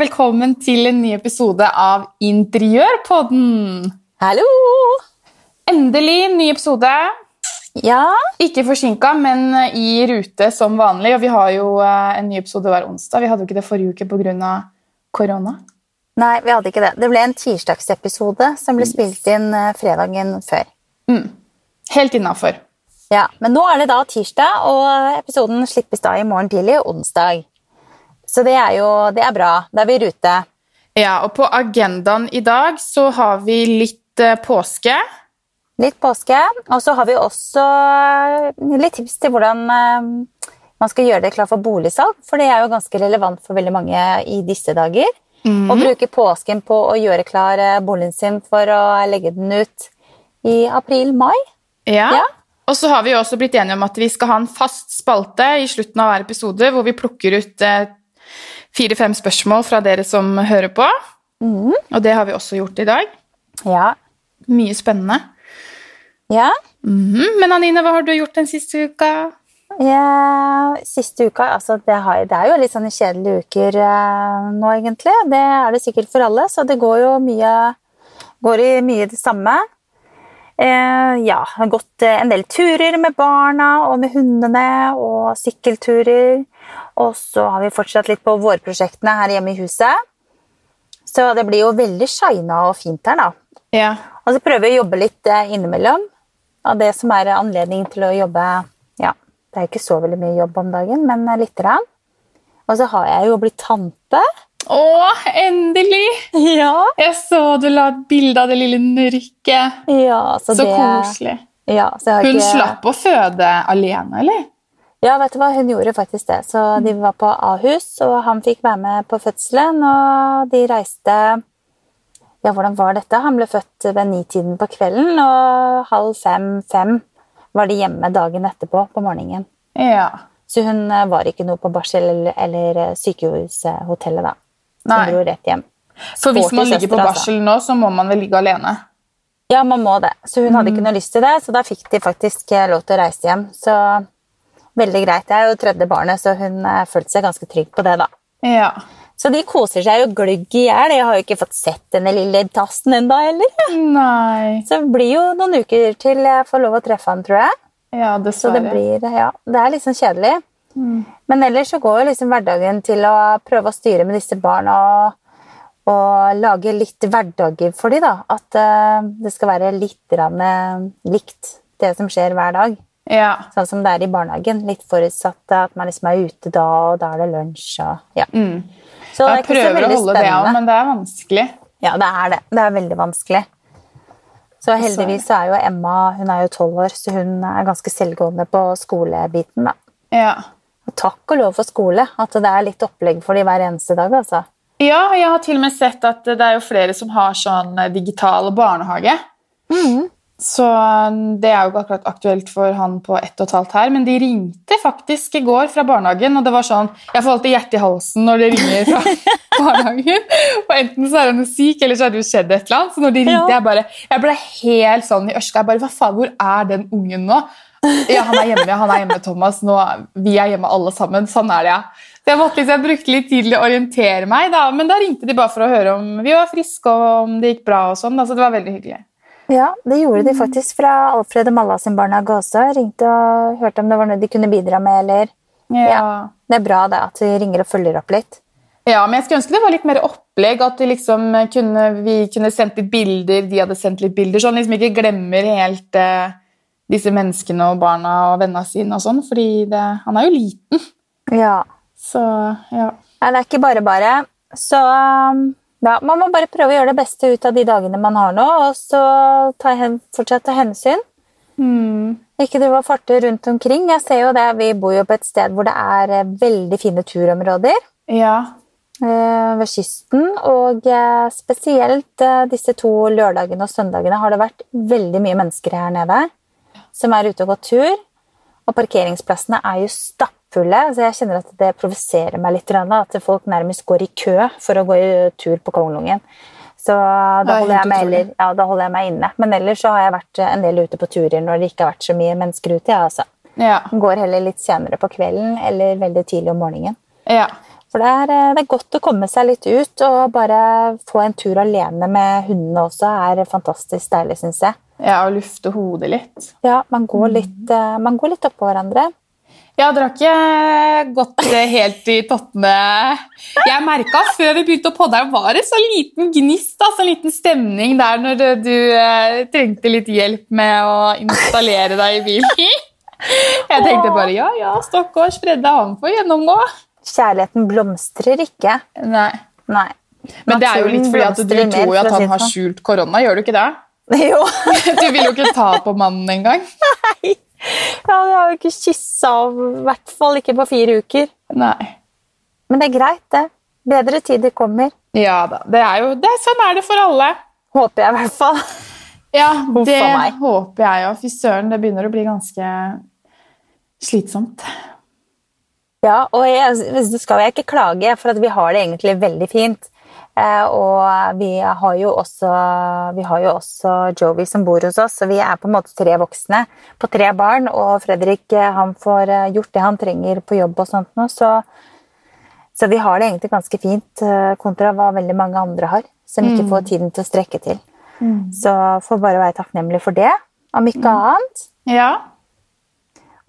og velkommen til en ny episode av Interiørpodden. Hallo! Endelig ny episode. Ja, Ikke forsinka, men i rute som vanlig. Og vi har jo eh, en ny episode hver onsdag. Vi hadde jo ikke det forrige uke pga. korona. nei, vi hadde ikke det. Det ble en tirsdagsepisode som ble spilt inn eh, fredagen før. Helt innafor. Ja, Men nå er det da tirsdag, og episoden slippes da i morgen tidlig, onsdag. Så det er jo det er bra. Da er vi i rute. Ja, og på agendaen i dag så har vi litt eh, påske. Litt påske. Og så har vi også eh, litt tips til hvordan eh, man skal gjøre det klar for boligsalg. For det er jo ganske relevant for veldig mange i disse dager. Å bruke påsken på å gjøre klar boligen sin for å legge den ut i april-mai. Ja. Ja. Og så har vi jo også blitt enige om at vi skal ha en fast spalte i slutten av hver episode hvor vi plukker ut fire-fem spørsmål fra dere som hører på. Og det har vi også gjort i dag. Ja. Mye spennende. ja. Mhm. Men Anine, hva har du gjort den siste uka? Ja, siste uka, altså det, har, det er jo litt sånne kjedelige uker eh, nå, egentlig. Det er det sikkert for alle, så det går jo mye Går i mye det samme. Eh, ja, jeg har gått eh, en del turer med barna og med hundene, og sykkelturer. Og så har vi fortsatt litt på vårprosjektene her hjemme i huset. Så det blir jo veldig shina og fint her, da. Ja. Og så prøver vi å jobbe litt eh, innimellom. Av det som er anledning til å jobbe Ja, det er ikke så veldig mye jobb om dagen, men eh, lite grann. Og så har jeg jo blitt tante. Å, endelig! Ja. Jeg så du la et bilde av det lille nurket. ja så, Så det, koselig. Ja, så jeg har Hun ikke, slapp å føde alene, eller? Ja, vet du hva, hun gjorde faktisk det. Så de var på Ahus, og han fikk være med på fødselen, og de reiste Ja, hvordan var dette? Han ble født ved nitiden på kvelden, og halv fem-fem var de hjemme dagen etterpå på morgenen. Ja. Så hun eh, var ikke noe på barsel eller, eh, sykehushotellet, da. Hun Nei. dro rett hjem. For hvis man ligger på altså. barsel nå, så må man vel ligge alene. Ja, man må det. Så hun hadde ikke noe lyst til det, så da fikk de faktisk eh, lov til å reise hjem. Så veldig greit. Jeg er jo tredje barnet, så hun eh, følte seg ganske trygg på det, da. Ja. Så de koser seg jo gløgg i hjel. Jeg har jo ikke fått sett denne lille tassen ennå heller. Nei. Så det blir jo noen uker til jeg får lov å treffe han, tror jeg. Ja, Så det blir, ja, det er sånn kjedelig. Men ellers så går jo liksom hverdagen til å prøve å styre med disse barna og, og lage litt hverdager for dem. da. At uh, det skal være litt rann, uh, likt det som skjer hver dag. Ja. Sånn som det er i barnehagen. Litt forutsatt at man liksom er ute da, og da er det lunsj. Og, ja. Så det er Jeg ikke så prøver å holde det av, men det er vanskelig. Ja, det er det. Det er veldig vanskelig. Så heldigvis så er jo Emma hun er jo 12 år, så hun er ganske selvgående på skolebiten. da. Ja. Og takk og lov for skole, at det er litt opplegg for de hver eneste dag. altså. ja, jeg har til og med sett at det er jo flere som har sånn digital barnehage. Så eh, det er jo ikke akkurat aktuelt for han på ett og et halvt her, men de ringte faktisk i går fra barnehagen, og det var sånn Jeg får alltid hjertet i halsen når det ringer fra barnehagen. Og enten så er han syk, eller så har det jo skjedd et eller annet. Så når de ringte, Ja. jeg bare Jeg ble helt sånn i ørska. Jeg bare Hva faen, hvor er den ungen nå? Ja, han er hjemme, ja, han er hjemme, Thomas. Nå, vi er hjemme alle sammen. Sånn er det, ja. Så jeg, måtte, liksom, jeg brukte litt tid til å orientere meg, da. men da ringte de bare for å høre om vi var friske og om det gikk bra. og sånn, Så det var veldig hyggelig. Ja, det gjorde de faktisk fra Alfred og Malla sin barnehage også. Ringte og hørte om det var noe de kunne bidra med, eller Ja. Det er bra det at de ringer og følger opp litt. Ja, men jeg skulle ønske det var litt mer opplegg. At liksom kunne, vi kunne sendt litt bilder, de hadde sendt litt bilder. Sånn liksom ikke glemmer helt eh, disse menneskene og barna og vennene sine og sånn. Fordi det, han er jo liten. Ja. Så ja. Nei, det er ikke bare bare. Så um, ja, man må bare prøve å gjøre det beste ut av de dagene man har nå, og så ta hen, fortsatt ta hensyn. Ikke drive og farte rundt omkring. Jeg ser jo det, Vi bor jo på et sted hvor det er eh, veldig fine turområder Ja. eh, ved kysten. Og eh, spesielt disse to lørdagene og søndagene har det vært veldig mye mennesker her nede som er ute og går tur. Og parkeringsplassene er jo stappfulle, så jeg kjenner at det provoserer meg litt. At folk nærmest går i kø for å gå i tur på Kongelungen. Så da er holder, jeg meg, eller, ja, da holder jeg meg inne. Men ellers så har jeg vært en del ute på turer når det ikke har vært så mye mennesker ute. Ja, altså. Ja. Går heller litt senere på kvelden eller veldig tidlig om morgenen. ja. For det er, eh, det er godt å komme seg litt ut, og bare få en tur alene med hundene også er fantastisk deilig, syns jeg. Ja, og lufte hodet litt. Ja, man går litt, eh, man går litt oppå hverandre. Ja, dere har ikke gått helt i tottene. Jeg merka før vi begynte å podde, her, var det så liten gnist, da, så liten stemning der når du eh, trengte litt hjelp med å installere deg i bilen. Jeg tenkte bare ja, ja, stakkars Fredde, han får gjennomgå. Kjærligheten blomstrer ikke. Nei. Nei. Men det er jo litt fordi at du tror jo at han har sånn. skjult korona, gjør du ikke det? Jo. Du vil jo ikke ta på mannen engang. Ja, jeg har jo ikke kyssa, i hvert fall ikke på fire uker. Nei. Men det er greit, det. Bedre tider kommer. Ja da. Det er jo, det, sånn er det for alle. Håper jeg, i hvert fall. Ja, det håper jeg òg. Fy søren, det begynner å bli ganske slitsomt. Ja, og jeg, skal jeg ikke klage, for at vi har det egentlig veldig fint. Eh, og vi har jo også, vi har jo også Jovi som bor hos oss, så vi er på en måte tre voksne på tre barn. Og Fredrik eh, han får eh, gjort det han trenger på jobb og sånt nå, så, så vi har det egentlig ganske fint kontra hva veldig mange andre har, som ikke får tiden til å strekke til. Så får bare være takknemlig for det, om ikke annet. Ja.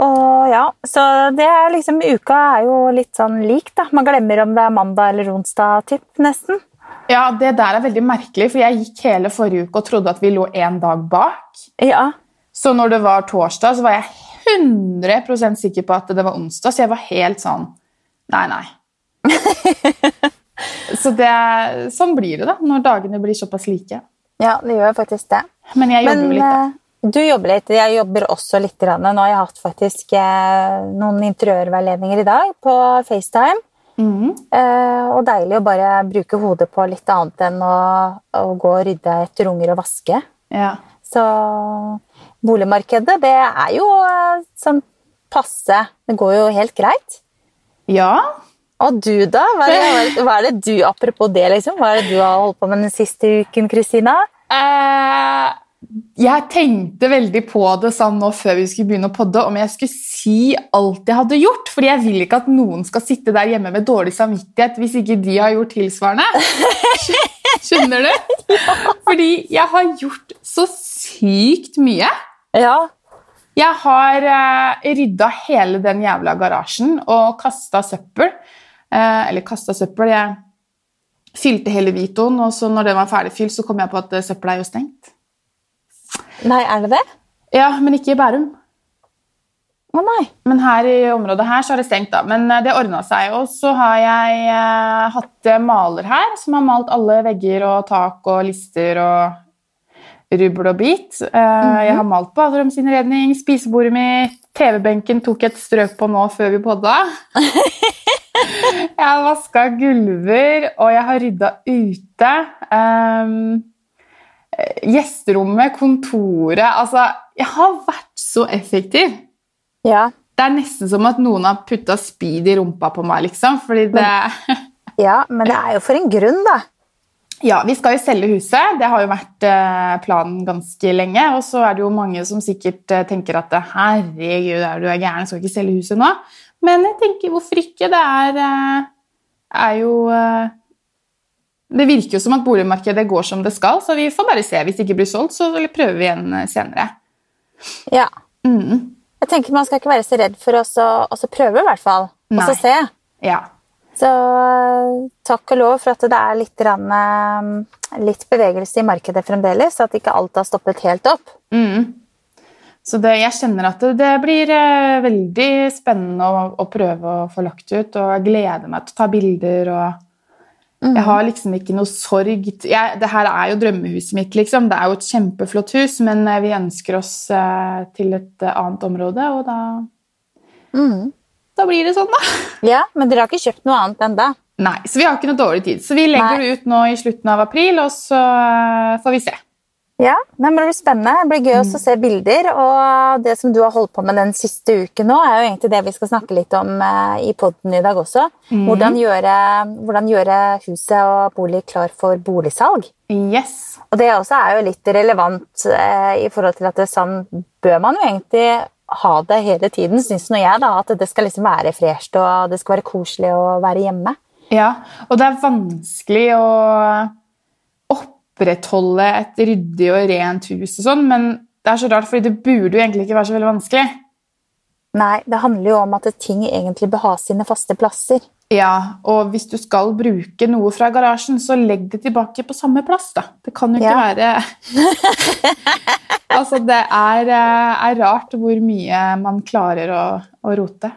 Og ja, Så det er liksom Uka er jo litt sånn lik, da. Man glemmer om det er mandag eller onsdag, typ, nesten. Ja, det der er veldig merkelig, for jeg gikk hele forrige uke og trodde at vi lå en dag bak. Ja. Så når det var torsdag, så var jeg 100% sikker på at det var onsdag, så jeg var helt sånn Nei, nei. så det, sånn blir det, da, når dagene blir såpass like. ja, det gjør faktisk det. Men jeg jobber Men jo litt, da. eh, du jobber litt. Jeg jobber også litt. Nå har jeg hatt faktisk eh, noen interiørveiledninger i dag på FaceTime. Mhm. Eh, og deilig å bare bruke hodet på litt annet enn å, å gå og rydde etter unger og vaske. Ja. Så boligmarkedet, det er jo eh, sånn passe. Det går jo helt greit. ja. Og du, da? Hva er, det, hva er det du, apropos det, liksom? Hva er det du har holdt på med den siste uken, Kristina? Eh, jeg tenkte veldig på det sånn nå før vi skulle begynne å podde, om jeg skulle si alt jeg hadde gjort. Fordi jeg vil ikke at noen skal sitte der hjemme med dårlig samvittighet hvis ikke de har gjort tilsvarende. Skjønner du? Fordi jeg har gjort så sykt mye. Ja. Jeg har uh, rydda hele den jævla garasjen og kasta søppel. Uh, eller kasta søppel. Jeg fylte hele Vitoen, og så når den var ferdigfylt, så kom jeg på at eh, søpla er jo stengt. Nei, er det det? Ja, men ikke i Bærum. Å nei. Men her i området her så er det stengt, da. Men eh, det ordna seg. Og så har jeg eh, hatt eh, maler her, som har malt alle vegger og tak og lister og rubbel og bit. Eh, Jeg har malt baderomsinnredning, spisebordet mitt, TV-benken tok et strøk på nå før vi podda. jeg har vaska gulver, og jeg har rydda ute. Eh, gjesterommet, kontoret Altså, jeg har vært så effektiv. Ja. Det er nesten som at noen har putta speed i rumpa på meg, liksom. Fordi det ja, men det er jo for en grunn, da. Ja, vi skal jo selge huset. Det har jo vært eh, planen ganske lenge. Og så er det jo mange som sikkert eh, tenker at herregud, er du er gæren, skal ikke selge huset nå. Men jeg tenker, hvorfor ikke? Det er, eh, er jo eh, Det virker jo som at boligmarkedet går som det skal, så vi får bare se. Hvis det ikke blir solgt, så prøver vi igjen eh, senere. Ja. Mm. Jeg tenker Man skal ikke være så redd for å så- prøve, i hvert fall. Og så se. Ja. Så takk og lov for at det er litt, grann, eh, litt bevegelse i markedet fremdeles, så at ikke alt har stoppet helt opp. Mm. Så det, jeg kjenner at det, det blir eh, veldig spennende å, å prøve å få lagt ut, og jeg gleder meg til å ta bilder. og Jeg har liksom ikke noe sorg. Jeg, det her er jo drømmehuset mitt, liksom. Det er jo et kjempeflott hus, men eh, vi ønsker oss uh, til et uh, annet område, og da, da blir det sånn, da. Ja, Men dere har ikke kjøpt noe annet ennå? Nei, så vi har ikke noe dårlig tid. Så vi legger Nei. det ut nå i slutten av april, og så uh, får vi se. Ja, men Det blir spennende. Det blir gøy å se bilder. Og det som du har holdt på med den siste uken nå, er jo egentlig det vi skal snakke litt om eh, i podden i dag også. Hvordan, gjøre, hvordan gjøre huset og bolig klar for boligsalg. Yes. Og det også er jo litt relevant eh, i forhold til at det, sånn bør man jo egentlig ha det hele tiden, syns nå jeg. da, At det skal liksom være fresht og det skal være koselig å være hjemme. Ja, og det er vanskelig å opprettholde et ryddig og rent hus og sånn, men det er så rart, fordi det burde jo egentlig ikke være så veldig vanskelig. Nei, det handler jo om at ting egentlig bør ha sine faste plasser. Ja, og hvis du skal bruke noe fra garasjen, så legg det tilbake på samme plass, da. Det kan jo ikke Ja. være Altså, det er, eh, er rart hvor mye man klarer å, å rote.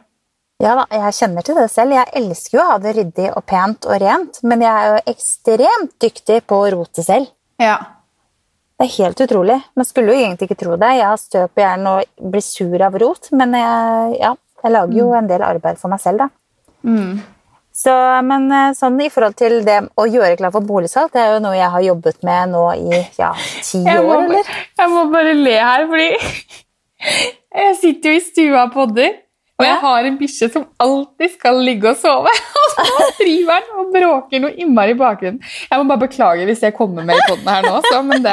Ja da, jeg kjenner til det selv. Jeg elsker jo å ha det ryddig og pent og rent, men jeg er jo ekstremt dyktig på å rote selv. Ja. Det er helt utrolig. Man skulle jo egentlig ikke tro det. Jeg har støv på hjernen og blir sur av rot, men jeg, ja, jeg lager jo en del arbeid for meg selv, da. Mm. Så, men eh, sånn i forhold til det å gjøre klar for boligsalg, det er jo noe jeg har jobbet med nå i ja, ti år, eller? jeg må bare le her, fordi jeg sitter jo i stua og podder, og jeg har en bikkje som alltid skal ligge og sove. Og så driver han og bråker noe innmari i bakgrunnen. Jeg må bare beklage hvis jeg kommer med i podden her nå, så, men det,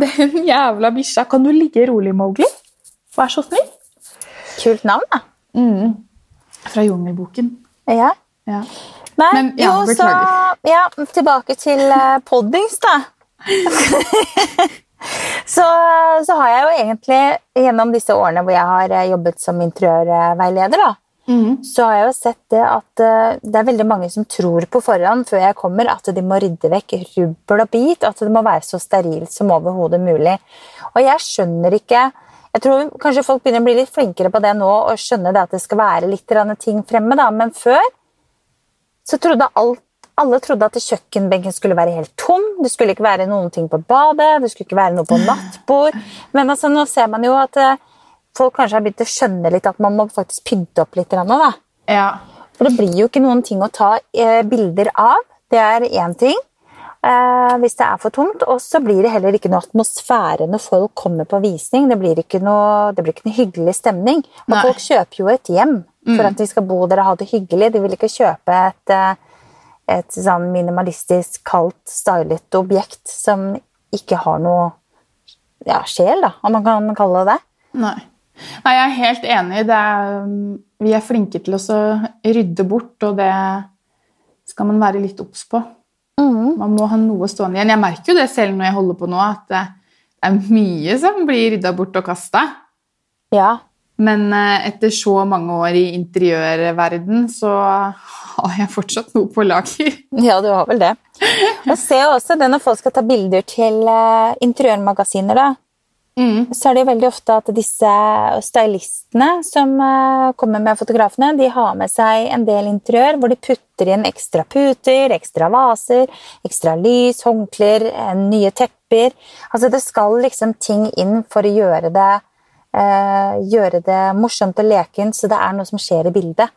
den jævla bikkja Kan du ligge rolig, Mowgli? Vær så snill. Kult navn, da. Fra Jungelboken. Ja. Ja. Nei, Men, ja, jo, så ja, tilbake til uh, poddings, da. så, så har jeg jo egentlig gjennom disse årene hvor jeg har eh, jobbet som interiørveileder, da, Mm. så har jeg jo sett det at eh, det er veldig mange som tror på forhånd før jeg kommer, at de må rydde vekk rubbel og bit, at det må være så sterilt som overhodet mulig. Og jeg skjønner ikke Jeg tror kanskje folk begynner å bli litt flinkere på det nå og skjønne det at det skal være litt ting fremme, da, men før så trodde alt, alle trodde at kjøkkenbenken skulle være helt tom. Det skulle ikke være noen ting på badet, det skulle ikke være noe på nattbord. Men altså, nå ser man jo at eh, folk kanskje har begynt å skjønne litt at man må faktisk pynte opp litt. nå, Da. Ja. For det blir jo ikke noen ting å ta eh, bilder av. Det er én ting. Eh, hvis det er for tomt. Og så blir det heller ikke noe atmosfære når folk kommer på visning. Det blir ikke noe, det blir ikke noe hyggelig stemning. Og Nei. folk kjøper jo et hjem for at de skal bo der og ha det hyggelig. De vil ikke kjøpe et, eh, et sånn minimalistisk, kaldt, stylet objekt som ikke har noe ja, sjel, da, om man kan kalle det det. Nei. Nei, jeg er helt enig. Det er, vi er flinke til å rydde bort, og det skal man være litt obs på. Man må ha noe stående igjen. Jeg merker jo det selv når jeg holder på nå, at det er mye som blir rydda bort og kasta. Ja, Men eh, etter så mange år i interiørverden, så har jeg fortsatt noe på lager. Ja, du har vel det. Og se også det når folk skal ta bilder til eh, interiørmagasiner, da. Så er det jo veldig ofte at disse stylistene som eh, kommer med fotografene, de har med seg en del interiør hvor de putter inn ekstra puter, ekstra vaser, ekstra lys, håndklær, eh, nye tepper. Altså det skal liksom ting inn for å gjøre det, eh, gjøre det morsomt og lekent, så det er noe som skjer i bildet.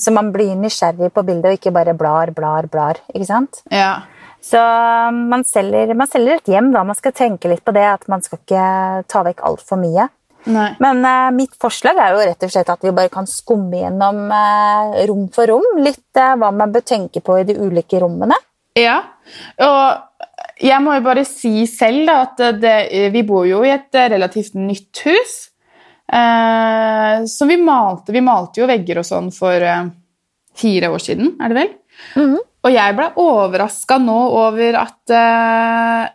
Så man blir nysgjerrig på bildet og ikke bare blar, blar, blar. ikke sant? Ja. Så man selger, man selger et hjem, da. Man skal tenke litt på det, at man skal ikke ta vekk altfor mye. Nei. Men uh, mitt forslag er jo rett og slett at vi bare kan skumme gjennom uh, rom for rom. Litt uh, hva man bør tenke på i de ulike rommene. Ja, og jeg må jo bare si selv da, at det, vi bor jo i et relativt nytt hus. Eh, så vi malte, vi malte jo vegger og sånn for eh, fire år siden, er det vel? Og jeg ble overraska nå over at eh,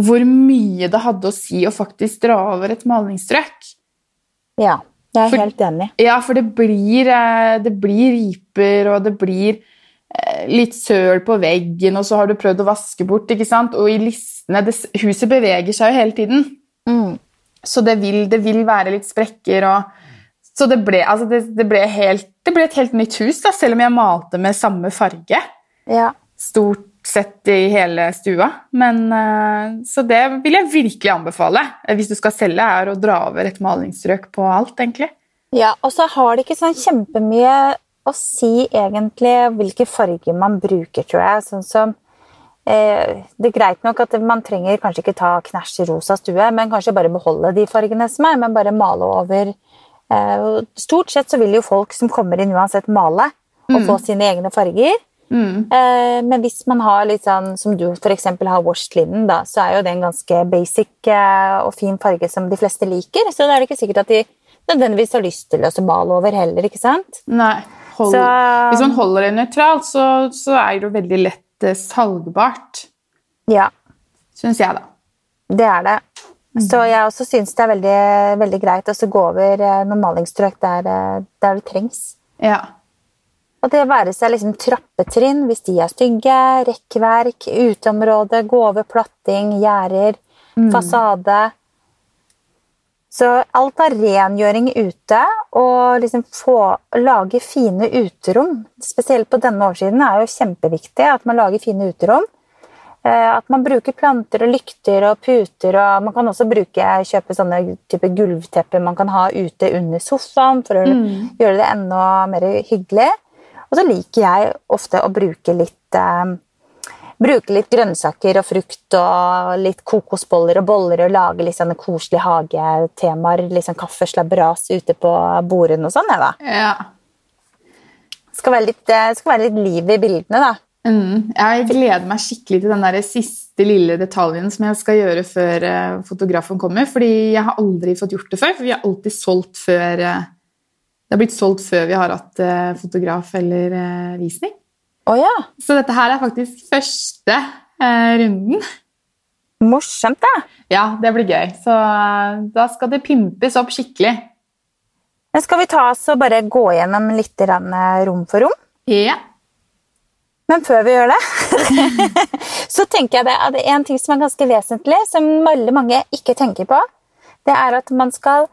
hvor mye det hadde å si å faktisk dra over et malingsstrøk. Ja, jeg er For- helt enig. Ja, for det blir, eh, det blir riper, og det blir eh, litt søl på veggen, og så har du prøvd å vaske bort, ikke sant? Og i listene det, Huset beveger seg jo hele tiden. Mm. Så det vil, det vil være litt sprekker og Så det ble, altså det, det, ble helt, det ble et helt nytt hus, da, selv om jeg malte med samme farge. Ja. Stort sett i hele stua. Men, eh, så det vil jeg virkelig anbefale eh, hvis du skal selge, er å dra over et malingsstrøk på alt, egentlig. ja, og så har det ikke sånn kjempemye å si egentlig hvilke farger man bruker, tror jeg. Sånn som Det er greit nok at man trenger kanskje ikke ta knæsj rosa stue, men kanskje bare beholde de fargene som er, men bare male over. Eh, stort sett så vil jo folk som kommer inn uansett male og få sine egne farger. Mm. men hvis man har litt sånn som du eksempel har washed linen, da, så er jo det en ganske basic eh, og fin farge som de fleste liker. Så da er det ikke sikkert at de nødvendigvis har lyst til å male over heller. ikke sant? Nei. hold, Så- hvis man holder det nøytralt, så, så er det jo veldig lett eh, salgbart. Ja, Syns jeg, da. det er det. Mm. Så jeg også syns det er veldig, veldig greit å gå over noen malingsstrøk der, eh, der det trengs. Ja. Og det være seg liksom trappetrinn hvis de er stygge, rekkverk, uteområde, gå over platting, gjerder, Mm. fasade. Så alt av rengjøring ute og liksom få lage fine uterom, spesielt på denne årsiden, er jo kjempeviktig at man lager fine uterom. Eh, At man bruker planter og lykter og puter, og man kan også bruke, kjøpe sånne type gulvtepper man kan ha ute under sofaen for å gjøre det enda mer hyggelig. Og så liker jeg ofte å bruke litt eh, Bruke litt grønnsaker og frukt og litt kokosboller og boller og lage litt sånne koselige hagetemaer. Litt sånn kaffeslabberas ute på bordene og sånn. da. ja. Skal være litt, eh, skal være litt liv i bildene, da. Mm. Jeg gleder meg skikkelig til den der siste lille detaljen som jeg skal gjøre før eh, fotografen kommer. Fordi jeg har aldri fått gjort det før. For vi har alltid solgt før eh, Det har blitt solgt før vi har hatt fotograf eller visning. Å ja. Så dette her er faktisk første eh, runden. Morsomt, da. Ja, det blir gøy. Så eh, da skal det pimpes opp skikkelig. Men skal vi ta oss og bare gå gjennom litt eh, rom for rom? Ja. Men før vi gjør det, så tenker jeg det at en ting som er ganske vesentlig, som veldig mange ikke tenker på, det er at man skal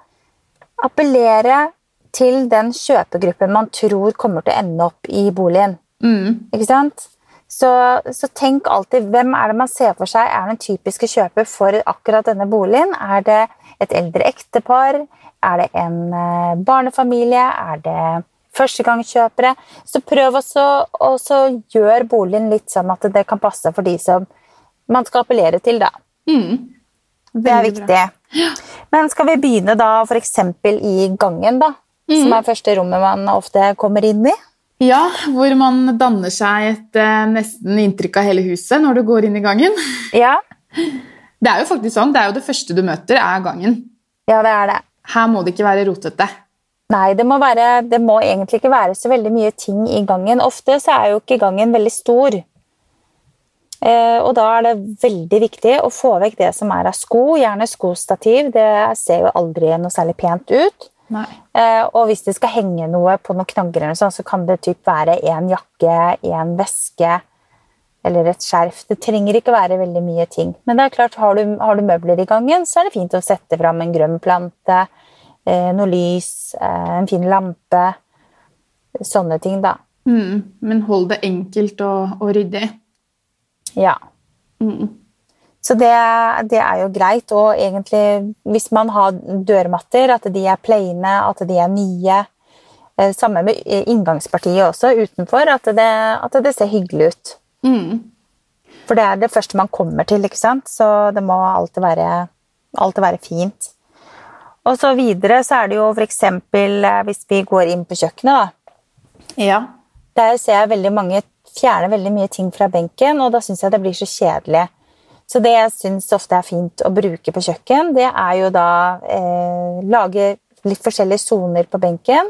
appellere til den kjøpegruppen man tror kommer til å ende opp i boligen. Mm. Ikke sant? Så, så tenk alltid hvem er det man ser for seg er den typiske kjøper for akkurat denne boligen. Er det et eldre ektepar? Er det en eh, barnefamilie? Er det førstegangskjøpere? Så prøv også å gjøre boligen litt sånn at det kan passe for de som man skal appellere til. da. Mm. Det er viktig. Men skal vi begynne da f.eks. i gangen, da? Som er første rommet man ofte kommer inn i? Ja, hvor man danner seg et eh, nesten inntrykk av hele huset når du går inn i gangen. Ja, Det er jo faktisk sånn, det er jo det første du møter, er gangen. ja det er det. Her må det ikke være rotete. Nei, det må, være, det må egentlig ikke være så veldig mye ting i gangen. Ofte så er jo ikke gangen veldig stor. Eh, og da er det veldig viktig å få vekk det som er av sko, gjerne skostativ. Det ser jo aldri noe særlig pent ut. Eh, og hvis det skal henge noe på noen knagger, sånn, så kan det typ være en jakke, en veske eller et skjerf. Det trenger ikke være veldig mye ting. Men det er klart, har du, har du møbler i gangen, så er det fint å sette fram en grønn plante, eh, noe lys, eh, en fin lampe. Sånne ting, da. Mm. Men hold det enkelt og, og ryddig. Ja. Mm. Så det, det er jo greit. Og egentlig, hvis man har dørmatter, at de er plaine, at de er nye eh, Samme med inngangspartiet også, utenfor. At det, at det ser hyggelig ut. Mm. For det er det første man kommer til, ikke sant? så det må alltid være, alltid være fint. Og så videre så er det jo f.eks. hvis vi går inn på kjøkkenet, da. Ja. Der ser jeg veldig mange fjerne veldig mye ting fra benken, og da syns jeg det blir så kjedelig. Så det jeg syns ofte er fint å bruke på kjøkken, det er jo da eh, lage litt forskjellige soner på benken.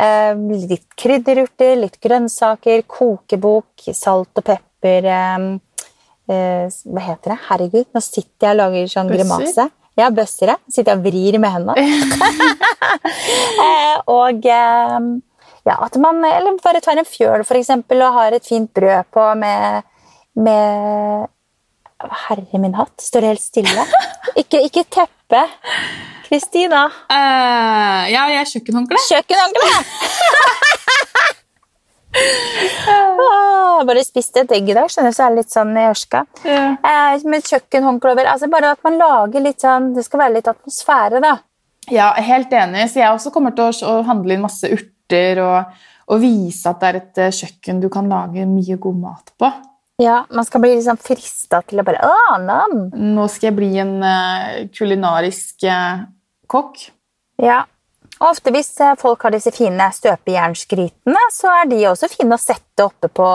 Eh, litt krydderurter, litt grønnsaker, kokebok, salt og pepper eh, eh, Hva heter det? Herregud, nå sitter jeg og lager sånn grimase. Ja, bøsser. jeg. Sitter og vrir med hendene. eh, og eh, ja, at man eller bare tar en fjøl for eksempel, og har et fint brød på med, med Herre min hatt, står det helt stille? ikke, ikke teppe. Kristina. Uh, ja, jeg er kjøkkenhåndkle. Kjøkkenhåndkle! Ah, bare spist et egg i dag, skjønner du, så er det litt sånn i ørska. Yeah. Eh, med kjøkkenhåndkle over. Altså bare at man lager litt sånn Det skal være litt atmosfære, da. Ja, helt enig. Så jeg også kommer til å, å handle inn masse urter og, og vise at det er et eh, kjøkken du kan lage mye god mat på. Ja, Man skal bli liksom frista til å bare Å, nam! Nå skal jeg bli en uh, kulinarisk uh, kokk. Ja. Og ofte hvis eh, folk har disse fine støpejernsgrytene, så er de også fine å sette oppe på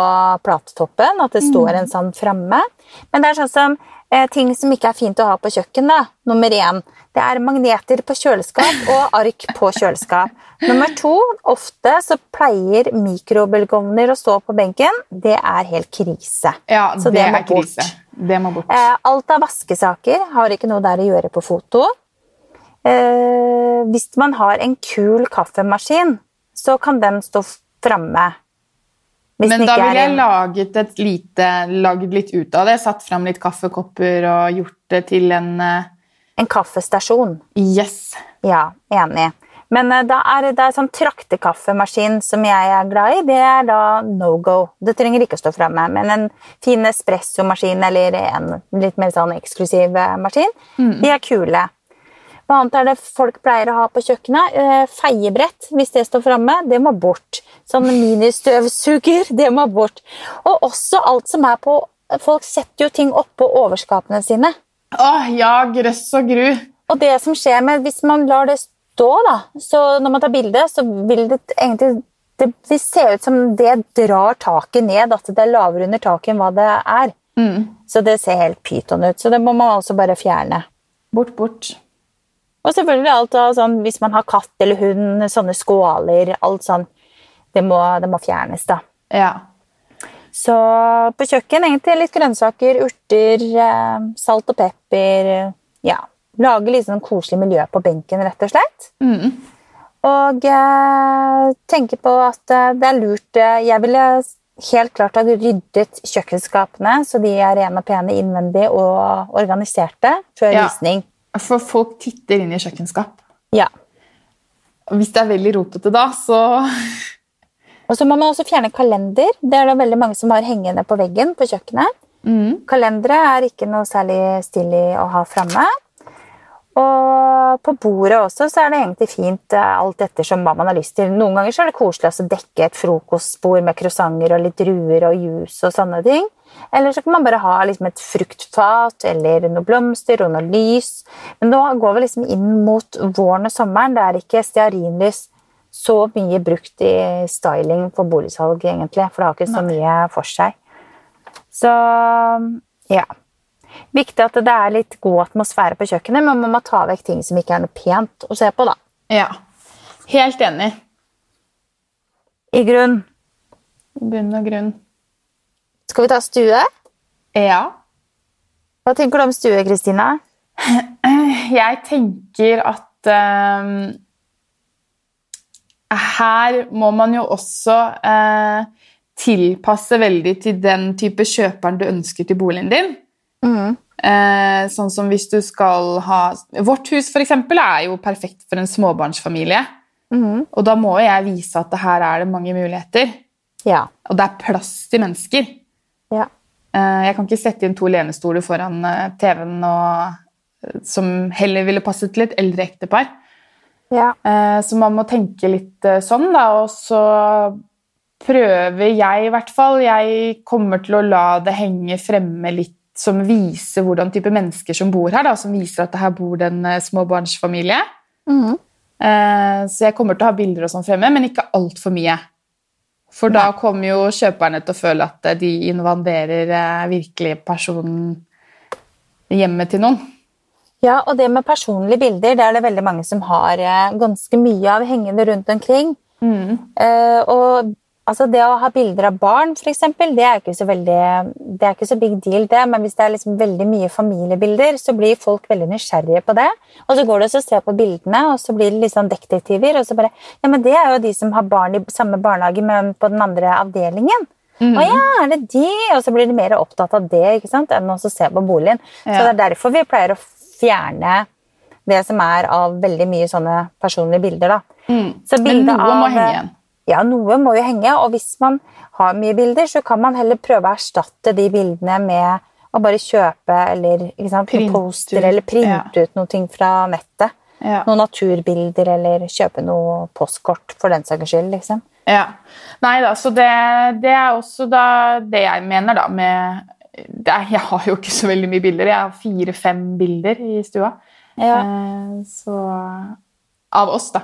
platetoppen, at det står en sånn framme. Men det er sånn som eh, ting som ikke er fint å ha på kjøkken, da. Nummer én. Det er magneter på kjøleskap og ark på kjøleskap. Nummer to. Ofte så pleier mikrobølgeovner å stå på benken. Det er helt krise. Ja, Så det, det må er krise. bort. Det må bort. Eh, alt av vaskesaker har ikke noe der å gjøre på foto. Eh, hvis man har en kul kaffemaskin, så kan den stå framme. Men da ville jeg laget et lite, lagd litt ut av det. Satt fram litt kaffekopper og gjort det til en eh, en kaffestasjon. Yes. Ja, enig. Men eh, da er det er sånn traktekaffemaskin som jeg er glad i. Det er da no go. Det trenger ikke å stå framme. Men en fin espressomaskin eller en litt mer sånn eksklusiv maskin, maskin, de er kule. Hva annet er det folk pleier å ha på kjøkkenet? Eh, feiebrett, hvis det står framme, det må bort. Sånn ministøvsuger, det må bort. Og også alt som er på Folk setter jo ting oppå overskapene sine. Åh, ja, grøss og gru. Og det som skjer med Hvis man lar det stå, da, så når man tar bilde, så vil det egentlig det vil se ut som det drar taket ned, at det er lavere under taket enn hva det er. Så det ser helt pyton ut. Så det må man altså bare fjerne. Bort, bort. Og selvfølgelig alt av sånn, hvis man har katt eller hund, sånne skåler, alt sånn. Det må, det må fjernes, da. Ja. Så på kjøkken egentlig litt grønnsaker, urter, eh, salt og pepper. Ja, lage litt sånn koselig miljø på benken, rett og slett. Mm. Og eh, tenke på at eh, det er lurt eh, Jeg ville helt klart ha ryddet kjøkkenskapene så de er rene og pene innvendig og organiserte før Ja. visning. For folk titter inn i kjøkkenskap. Ja. Hvis det er veldig rotete da, så Og så må man også fjerne kalender. Det er det veldig mange som har hengende på veggen på kjøkkenet. mm. Kalendere er ikke noe særlig stilig å ha framme. Og på bordet også så er det egentlig fint eh, alt ettersom hva man har lyst til. Noen ganger så er det koselig å dekke et frokostbord med croissanter og litt druer og juice og sånne ting. Eller så kan man bare ha liksom et fruktfat eller noen blomster og noe lys. Men nå går vi liksom inn mot våren og sommeren. Det er ikke stearinlys så mye brukt i styling for boligsalg, egentlig. For det har ikke så mye for seg. Så ja. Viktig at det er litt god atmosfære på kjøkkenet, men man må ta vekk ting som ikke er noe pent å se på. da. Ja. Helt enig. I grunn. I bunn og grunn. Skal vi ta stue? Ja. Hva tenker du om stue, Kristina? Jeg tenker at um, her må man jo også uh, tilpasse veldig til den type kjøperen du ønsker til boligen din. Eh, sånn som hvis du skal ha Vårt hus for eksempel, er jo perfekt for en småbarnsfamilie. Og da må jeg vise at her er det mange muligheter. Ja. Og det er plass til mennesker. Ja. Eh, Jeg kan ikke sette inn to lenestoler foran eh, TV-en og, eh, som heller ville passet til et eldre ektepar. ja. Så man må tenke litt sånn, da. Og så prøver jeg i hvert fall Jeg kommer til å la det henge fremme litt som viser hvordan type mennesker som bor her. Da, som viser at det her bor det en småbarnsfamilie. Eh, Så jeg kommer til å ha bilder og sånn fremme, men ikke altfor mye. For da kommer jo kjøperne til å føle at eh, de invaderer eh, virkelig personen hjemmet til noen. Ja, og det med personlige bilder, det er det veldig mange som har eh, ganske mye av hengende rundt omkring. Eh, og altså, det å ha bilder av barn, for eksempel, det er ikke så veldig Det er ikke så big deal, det, men hvis det er liksom veldig mye familiebilder, så blir folk veldig nysgjerrige på det. Og så går det og ser på bildene, og så blir det litt sånn detektiver. Og så bare Ja, men det er jo de som har barn i samme barnehage, men på den andre avdelingen. Å ja, er det de? Og så blir de mer opptatt av det ikke sant, enn å se på boligen. Så det er derfor vi pleier å fjerne det som er av veldig mye sånne personlige bilder. da. Så Men noe av, må henge igjen. Ja, noe må jo henge, og hvis man har mye bilder, så kan man heller prøve å erstatte de bildene med å bare kjøpe eller sant, poster ut, eller printe ja. ut noe fra nettet. Ja. Noen naturbilder eller kjøpe noe postkort for den saks skyld. liksom. Ja. Nei da, så det, det er også da det jeg mener, da, med er, Jeg har jo ikke så veldig mye bilder. Jeg har fire-fem bilder i stua. Ja. Eh, så Av oss, da.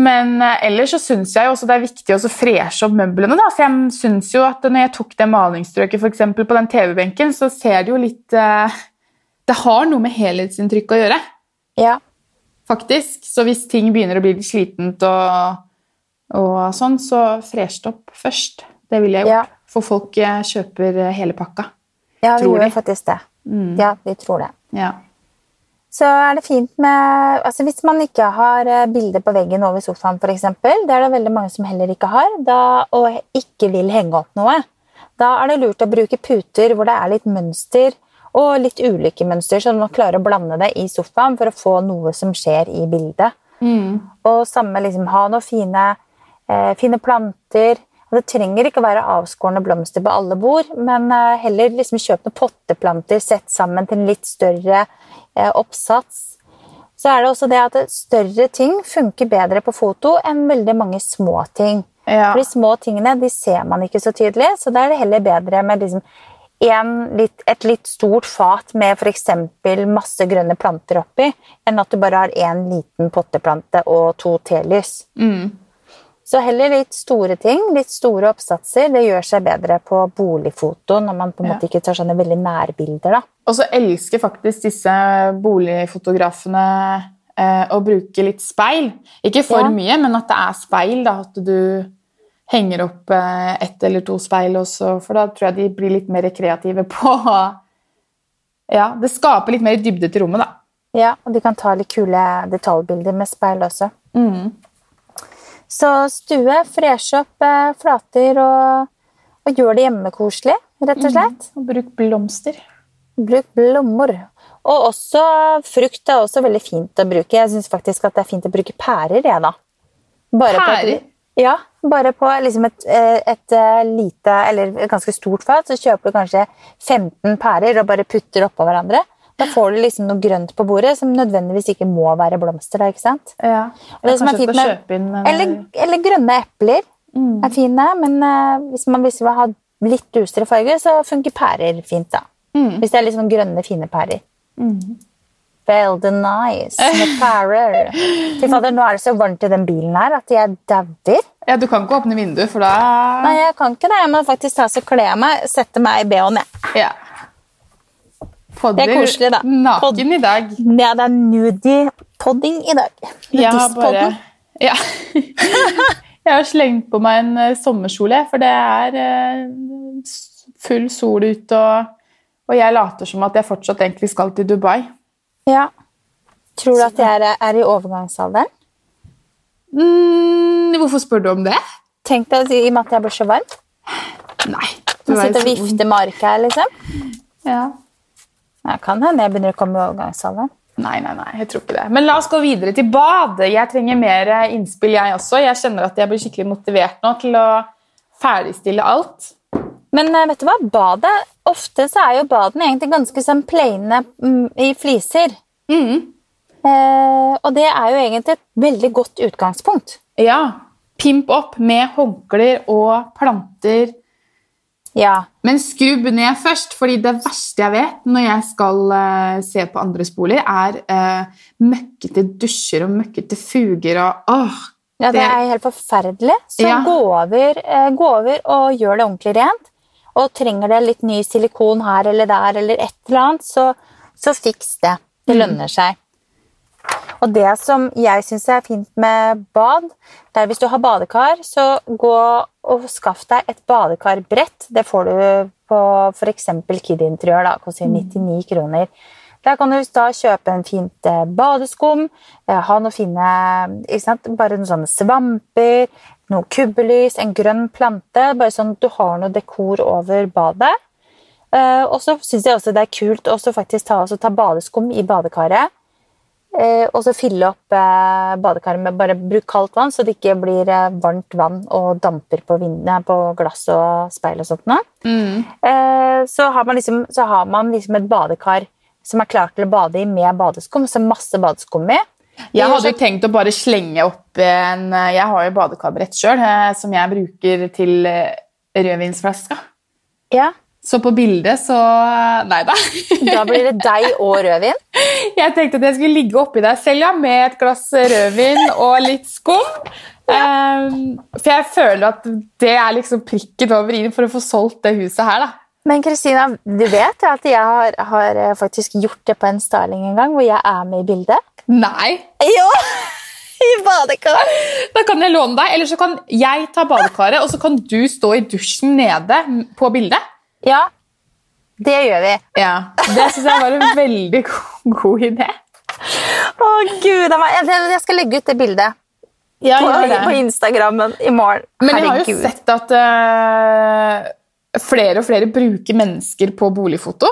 Men eh, ellers så syns jeg også det er viktig å freshe opp møblene. Da. For jeg synes jo at når jeg tok det malingsstrøket for eksempel, på den TV-benken, så ser det jo litt eh, Det har noe med helhetsinntrykk å gjøre, Ja. faktisk. Så hvis ting begynner å bli litt slitent og, og sånn, så fresh det opp først. Det ville jeg gjort. Ja. For folk eh, kjøper hele pakka. ja, vi Tror gjør de. faktisk det. Mm. Ja, vi tror det. Ja. Så er det fint med altså Hvis man ikke har bilder på veggen over sofaen, eksempel, det er det veldig mange som heller ikke har, da, og ikke vil henge opp noe, da er det lurt å bruke puter hvor det er litt mønster og litt ulike mønster, så man klarer å blande det i sofaen for å få noe som skjer i bildet. Mm. Og samme liksom, ha noen fine, eh, fine planter. Det trenger ikke å være avskårne blomster på alle bord, men eh, heller liksom kjøp noen potteplanter sett sammen til en litt større eh, oppsats. Så er det også det at større ting funker bedre på foto enn veldig mange små ting. Ja. For de små tingene de ser man ikke så tydelig, så da er det heller bedre med liksom en litt, et litt stort fat med f.eks. masse grønne planter oppi, enn at du bare har én liten potteplante og to telys. Mm. Så heller litt store ting, litt store oppsatser, det gjør seg bedre på boligfoto når man på en Ja. måte ikke tar sånne veldig nærbilder. da. Og så elsker faktisk disse boligfotografene eh, å bruke litt speil. Ikke for Ja. mye, men at det er speil. Da, at du henger opp eh, ett eller to speil også, for da tror jeg de blir litt mer kreative på Ja, det skaper litt mer dybde til rommet, da. Ja, Og de kan ta litt kule detaljbilder med speil også. Mm. Så stue, freshe opp eh, flater og, og gjør det hjemmekoselig, rett og slett. Og bruk blomster. Bruk blomster. Og også frukt er også veldig fint å bruke. Jeg syns faktisk at det er fint å bruke pærer, jeg, da. Bare på Pærer? ja, bare på liksom et, eh, et eh, lite, eller et ganske stort fat, så kjøper du kanskje 15 pærer og bare putter oppå hverandre. Da får du liksom noe grønt på bordet som nødvendigvis ikke må være blomster. da, ikke sant? Ja. Eller, som er fint med- inn eller... Eller, eller grønne epler Mm. er fine, men uh, hvis man vil ha litt dusere farger, så funker pærer fint. da. Mm. Hvis det er litt sånn grønne, fine pærer. Mm. Veldig nice med pærer. Fy fader, nå er det så varmt i den bilen her at jeg dauer. Ja, du kan ikke åpne vinduet, for da Nei, jeg kan ikke det. Jeg må faktisk ta og kle av meg, sette meg i bh-en. jeg. ja. Podder Det er koselig, da. naken i dag. Ja, det er nudie-podding i dag. Bare ja. Jeg har slengt på meg en eh, sommerkjole, for det er eh, full sol ute, og, og jeg later som at jeg fortsatt egentlig skal til Dubai. Ja. Tror du at jeg er, er i overgangsalderen? Mm, hvorfor spør du om det? Tenk deg i og med at jeg blir så varm. Nei. Du er sitter og vifter med arket her, liksom. Ja. Jeg kan hende jeg begynner å komme i overgangsalderen. Nei, nei, nei, jeg tror ikke det. Men la oss gå videre til bad. Jeg trenger mer eh, innspill, jeg også. Jeg kjenner at jeg blir skikkelig motivert nå til å ferdigstille alt. Men eh, vet du hva? Badet, ofte så er jo badene egentlig ganske sånn plaine mm, i fliser. Mm. Eh, og det er jo egentlig et veldig godt utgangspunkt. Ja. Pimp opp med håndklær og planter. Ja. Men skrubb ned først, fordi det verste jeg vet når jeg skal uh, se på andres boliger, er uh, møkkete dusjer og møkkete fuger og åh, ja, det er helt forferdelig. Så Ja. gå, over, eh, gå over og gjør det ordentlig rent. Og trenger det litt ny silikon her eller der eller et eller annet, så, så fiks det. Det lønner seg. Og det som jeg syns er fint med bad, det er hvis du har badekar, så gå og skaff deg et badekarbrett. Det får du på f.eks. Kid Interiør. Da. Koster 99 kroner. Der kan du da kjøpe en fint eh, badeskum, eh, ha noen fine ikke sant? Bare noen sånne svamper, noe kubbelys, en grønn plante. Bare sånn at du har noe dekor over badet. Eh, og så syns jeg også det er kult å faktisk ta, ta badeskum i badekaret. Eh, og så fylle opp eh, badekaret med bare bruk kaldt vann, så det ikke blir eh, varmt vann og damper på, vindene, på glass og speil og sånt. Mm. Eh, så har man, liksom, så har man liksom et badekar som er klart til å bade i med badeskum, så masse badeskum i. Jeg hadde jo tenkt å bare slenge opp en Jeg har jo badekarbrett sjøl, som jeg bruker til rødvinsflaska. Ja, Så på bildet så Nei da. Da blir det deg og rødvin. Jeg tenkte at jeg skulle ligge oppi deg selv ja, med et glass rødvin og litt skum. Um, for jeg føler at det er liksom prikken over i-en for å få solgt det huset her. da. Men Kristina, du vet at jeg har, har eh, faktisk gjort det på en Starling en gang, hvor jeg er med i bildet? Nei. Jo! I badekar. Da kan jeg låne deg, eller så kan jeg ta badekaret, og så kan du stå i dusjen nede på bildet. Ja, det gjør vi. Ja, Det syns jeg var en veldig god, god idé. Å, gud, jeg, skal legge ut det bildet Ja, på, det. på Instagrammen i morgen. Men jeg har jo sett at uh, flere og flere bruker mennesker på boligfoto.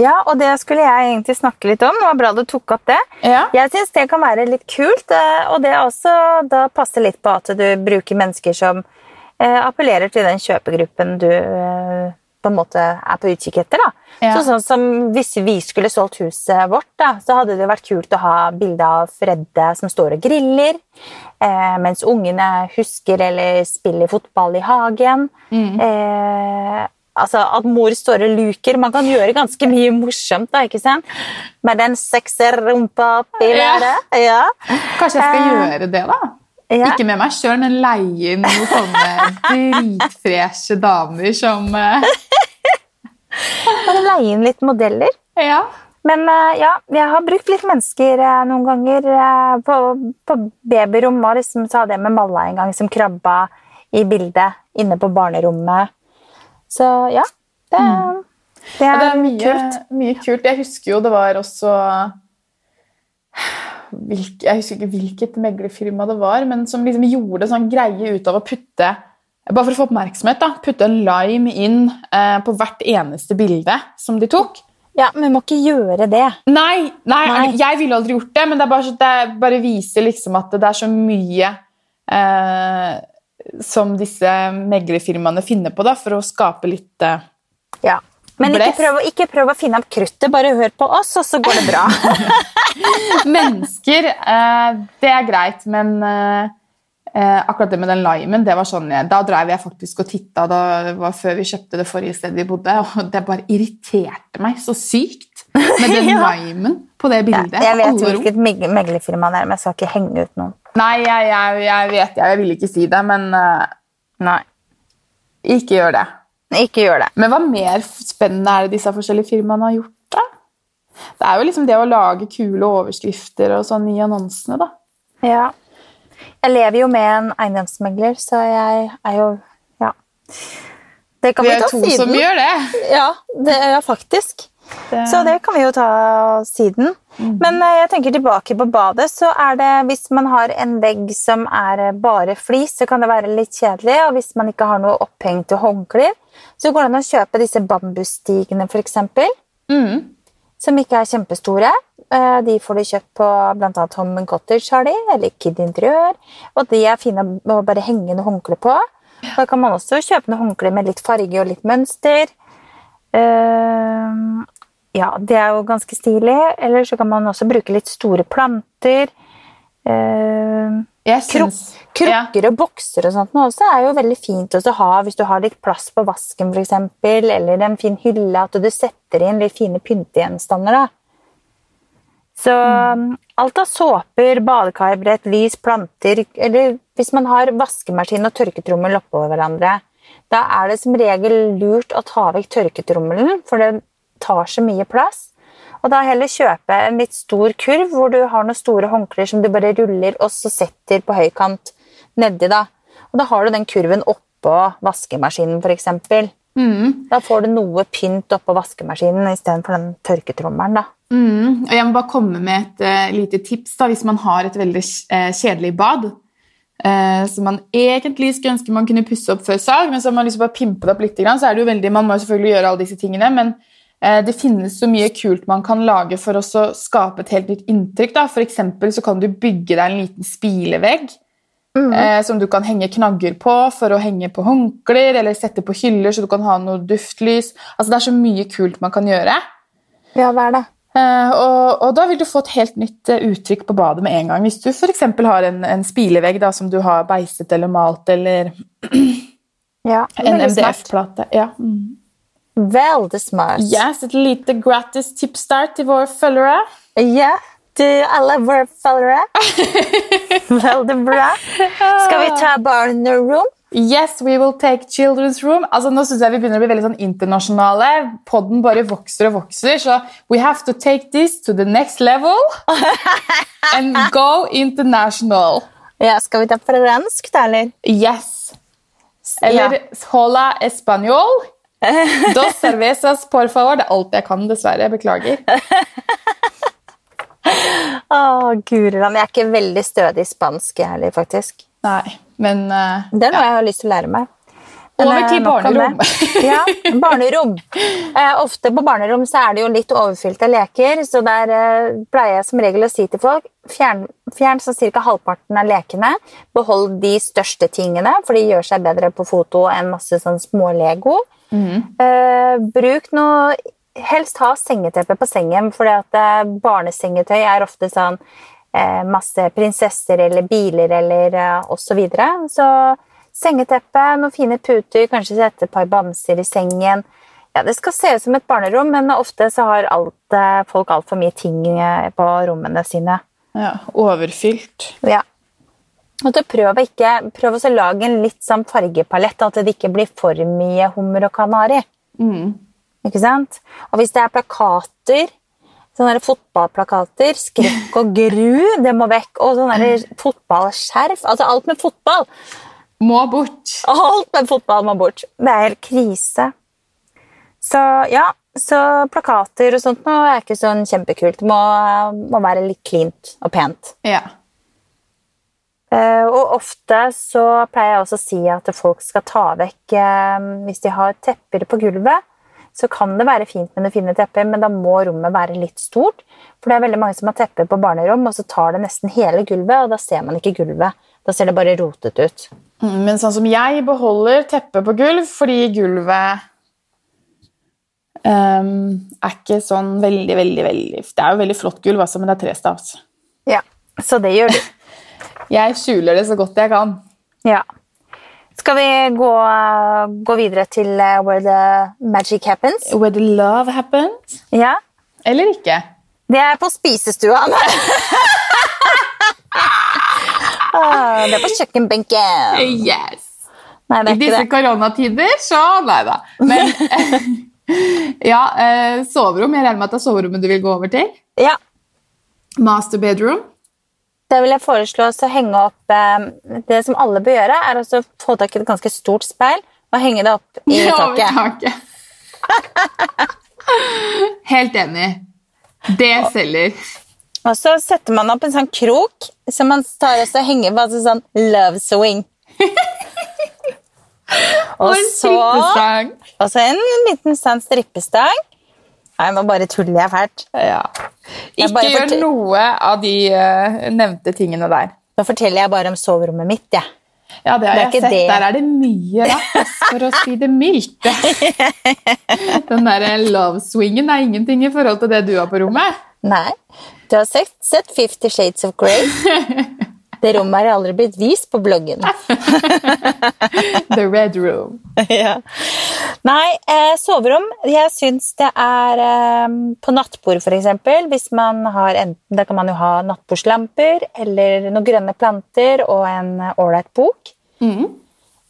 Ja, og det skulle jeg egentlig snakke litt om. Det var bra du tok opp det. Ja. Jeg syns det kan være litt kult, eh, og det også da passer litt på at du bruker mennesker som uh, appellerer til den kjøpegruppen du eh, på en måte er på utkikk etter. Ja. Så sånn som Hvis vi skulle solgt huset vårt, da, så hadde det vært kult å ha bilde av Fredde som står og griller, eh, mens ungene husker eller spiller fotball i hagen. Eh, altså At mor står og luker. Man kan gjøre ganske mye morsomt. da, ikke sant? Med den sekserrumpa oppi Ja. været. Ja. Kanskje jeg skal Eh, gjøre det, da? Ja. Ikke med meg sjøl, men leie inn noen sånne dritfreshe damer som Bare leie inn litt modeller. Ja. Men uh, ja, jeg har brukt litt mennesker uh, noen ganger Uh, på, på babyrom. Og liksom så hadde jeg med Malla en gang som krabba i bildet inne på barnerommet. Så ja, det, det, Ja, er, det er mye kult. mye kult. Jeg husker jo det var også hvilk, Jeg husker ikke hvilket meglerfirma det var, men som liksom gjorde sånn greie ut av å putte bare for å få oppmerksomhet, da, putte en lime inn eh, på hvert eneste bilde som de tok. Ja, men vi må ikke gjøre det. Nei, nei, Nei. jeg ville aldri gjort det, men det, er bare, det bare viser liksom at det er så mye eh, som disse meglerfirmaene finner på da, for å skape litt eh, Ja. Men ikke prøv, ikke prøv å finne opp kruttet, bare hør på oss, og så går det bra. Mennesker, eh, det er greit, men eh, eh, akkurat det med den limen, det var sånn, da drev jeg faktisk og titta, det var før vi kjøpte det forrige stedet vi bodde, og det bare irriterte meg så sykt med den Ja. limen på det Ja, bildet. jeg vet hvilket meglerfirma det er, men jeg skal ikke henge ut noen. Nei, jeg, jeg, jeg vet, jeg, jeg vil ikke si det, men Nei, ikke gjør det. Ikke gjør det. Men hva mer spennende er det disse forskjellige firmaene har gjort da? Det er jo liksom det å lage kule overskrifter og sånn i annonsene da. Ja. Jeg lever jo med en eiendomsmegler, så jeg er jo Ja. Det kan Vi vi, er ta to siden. som gjør det. Ja, det er faktisk. Det- Så det kan vi jo ta siden. Men eh, jeg tenker tilbake på badet, så er det hvis man har en vegg som er eh, bare flis, så kan det være litt kjedelig. Og hvis man ikke har noe opphengte håndklær, så går det an å kjøpe disse bambusstigene, f.eks. Mm. Som ikke er kjempestore. Eh, De får du kjøpt på bl.a. Home and Cottage, har de, eller Kid Interiør. Og de er fine å bare henge noe håndkle på. Da kan man også kjøpe noe håndkle med litt farge og litt mønster. Eh, ja, det er jo ganske stilig. Eller så kan man også bruke litt store planter. Eh, syns Krukker og bokser og sånt også er jo veldig fint å ha hvis du har litt plass på vasken for eksempel, eller en fin hylle, at du setter inn litt fine pyntegjenstander. da. Så mm. alt av såper, badekarbrett, lys, planter Eller hvis man har vaskemaskin og tørketrommel oppå hverandre, da er det som regel lurt å ta vekk tørketrommelen, for det tar så mye plass. Og da heller kjøpe en litt stor kurv hvor du har noen store håndklær som du bare ruller og så setter på høykant nedi. da. Og da har du den kurven oppå vaskemaskinen, f.eks. Mm. Da får du noe pynt oppå vaskemaskinen istedenfor den tørketrommelen. da. Mm. Og jeg må bare komme med et uh, lite tips da, hvis man har et veldig uh, kjedelig bad. Uh, som man egentlig skulle ønske man kunne pusse opp før salg, men så har man liksom bare pimpe det opp litt, så er det jo veldig, man må selvfølgelig gjøre alle disse tingene, men det finnes så mye kult man kan lage for å skape et helt nytt inntrykk. For så kan du bygge deg en liten spilevegg mm. som du kan henge knagger på for å henge på håndklær, eller sette på hyller så du kan ha noe duftlys. Altså, det er så mye kult man kan gjøre. Ja, hva er det? Eh, og, og da vil du få et helt nytt eh, uttrykk på badet med en gang. Hvis du f.eks. har en, en spilevegg da, som du har beiset eller malt, eller Ja, en. MDF-plate. Ja. Mm. Veldig smart. Yes, Et lite gratis tips der til våre følgere. Ja, til alle våre følgere. Veldig bra. Skal vi ta barnerom? Yes, we will take children's room. Altså, nå synes jeg Vi begynner å bli veldig sånn internasjonale. Podden bare vokser og vokser. Så we have to take this to the next level and go international. Ja, Skal vi ta fransk, da, eller? Yes. Eller hola español. Dos cervezas, por favor. Det er alt jeg kan, dessverre. Jeg beklager. Å, Guriland. Jeg er ikke veldig stødig i spansk jeg heller, faktisk. Nei, men uh, Det er noe jeg har lyst til å lære meg. Over til eh, om barnerom. ja, barnerom. Eh, ofte på barnerom så er det jo litt overfylte leker, så der eh, pleier jeg som regel å si til folk fjern, fjern så ca. halvparten av lekene. Behold de største tingene, for de gjør seg bedre på foto enn masse sånn små-lego. Eh, bruk noe Helst ha sengeteppe på sengen, for barnesengetøy er ofte sånn eh, masse prinsesser eller biler eller eh, osv. Så, videre. så sengeteppe, noen fine puter, kanskje sette et par bamser i sengen. Ja, Det skal se ut som et barnerom, men ofte så har alt, eh, folk altfor mye ting eh, på rommene sine. ja, overfylt. Ja. Og så prøv, ikke, prøv å lage en litt sånn fargepalett, at det ikke blir for mye hummer og kanari. Ikke sant? Og hvis det er plakater, sånne der fotballplakater, skrekk og gru, det må vekk. Og sånne der fotballskjerf. Altså alt med fotball. Må bort. Alt med fotball må bort. Det er helt krise. Så ja, så plakater og sånt nå er ikke sånn kjempekult. Må, må være litt cleant og pent. Ja. Uh, og ofte så pleier jeg også å si at folk skal ta vekk uh, Hvis de har tepper på gulvet, så kan det være fint med noen fine tepper, men da må rommet være litt stort. For det er veldig mange som har tepper på barnerom, og så tar det nesten hele gulvet, og da ser man ikke gulvet. Da ser det bare rotet ut. Men sånn som jeg beholder teppet på gulv fordi gulvet um, er ikke sånn veldig, veldig, veldig Det er jo veldig flott gulv, altså, men det er trestavs. Ja, så det gjør du. Jeg skjuler det så godt jeg kan. Ja. Skal vi gå, gå videre til eh, Where the Magic Happens? Where the love happens. Ja. Eller ikke. Det er på spisestua. ah, det er på kjøkkenbenken. Yes! Nei, det I disse koronatider, så nei da. Men ja, eh, soverom. Jeg regner med at det er soverommet du vil gå over til. Ja, Master bedroom. Da vil jeg foreslå å henge opp eh, Det som alle bør gjøre, er å få tak i et ganske stort speil og henge det opp i ja, taket. taket. Helt enig. Det selger. Og så setter man opp en sånn krok som man tar og så henger på altså sånn love swing. Og en så. Og så en liten sånn strippestang. Nei, nå bare tuller jeg fælt. Ja. Ikke gjør noe av de uh, nevnte tingene der. Nå forteller jeg bare om soverommet mitt, jeg. Ja, det har Det jeg sett. det. Der er det mye rart, for å si det mildt. Den der love swingen er ingenting i forhold til det du har på rommet. Nei. Du har sett, sett Fifty Shades of Grey. Det rommet har aldri blitt vist på bloggen. The red room. ja. Nei, eh, soverom Jeg syns det er eh, På nattbord, for eksempel. Hvis man har enten, Da kan man jo ha nattbordslamper eller noen grønne planter og en ålreit bok. Mm.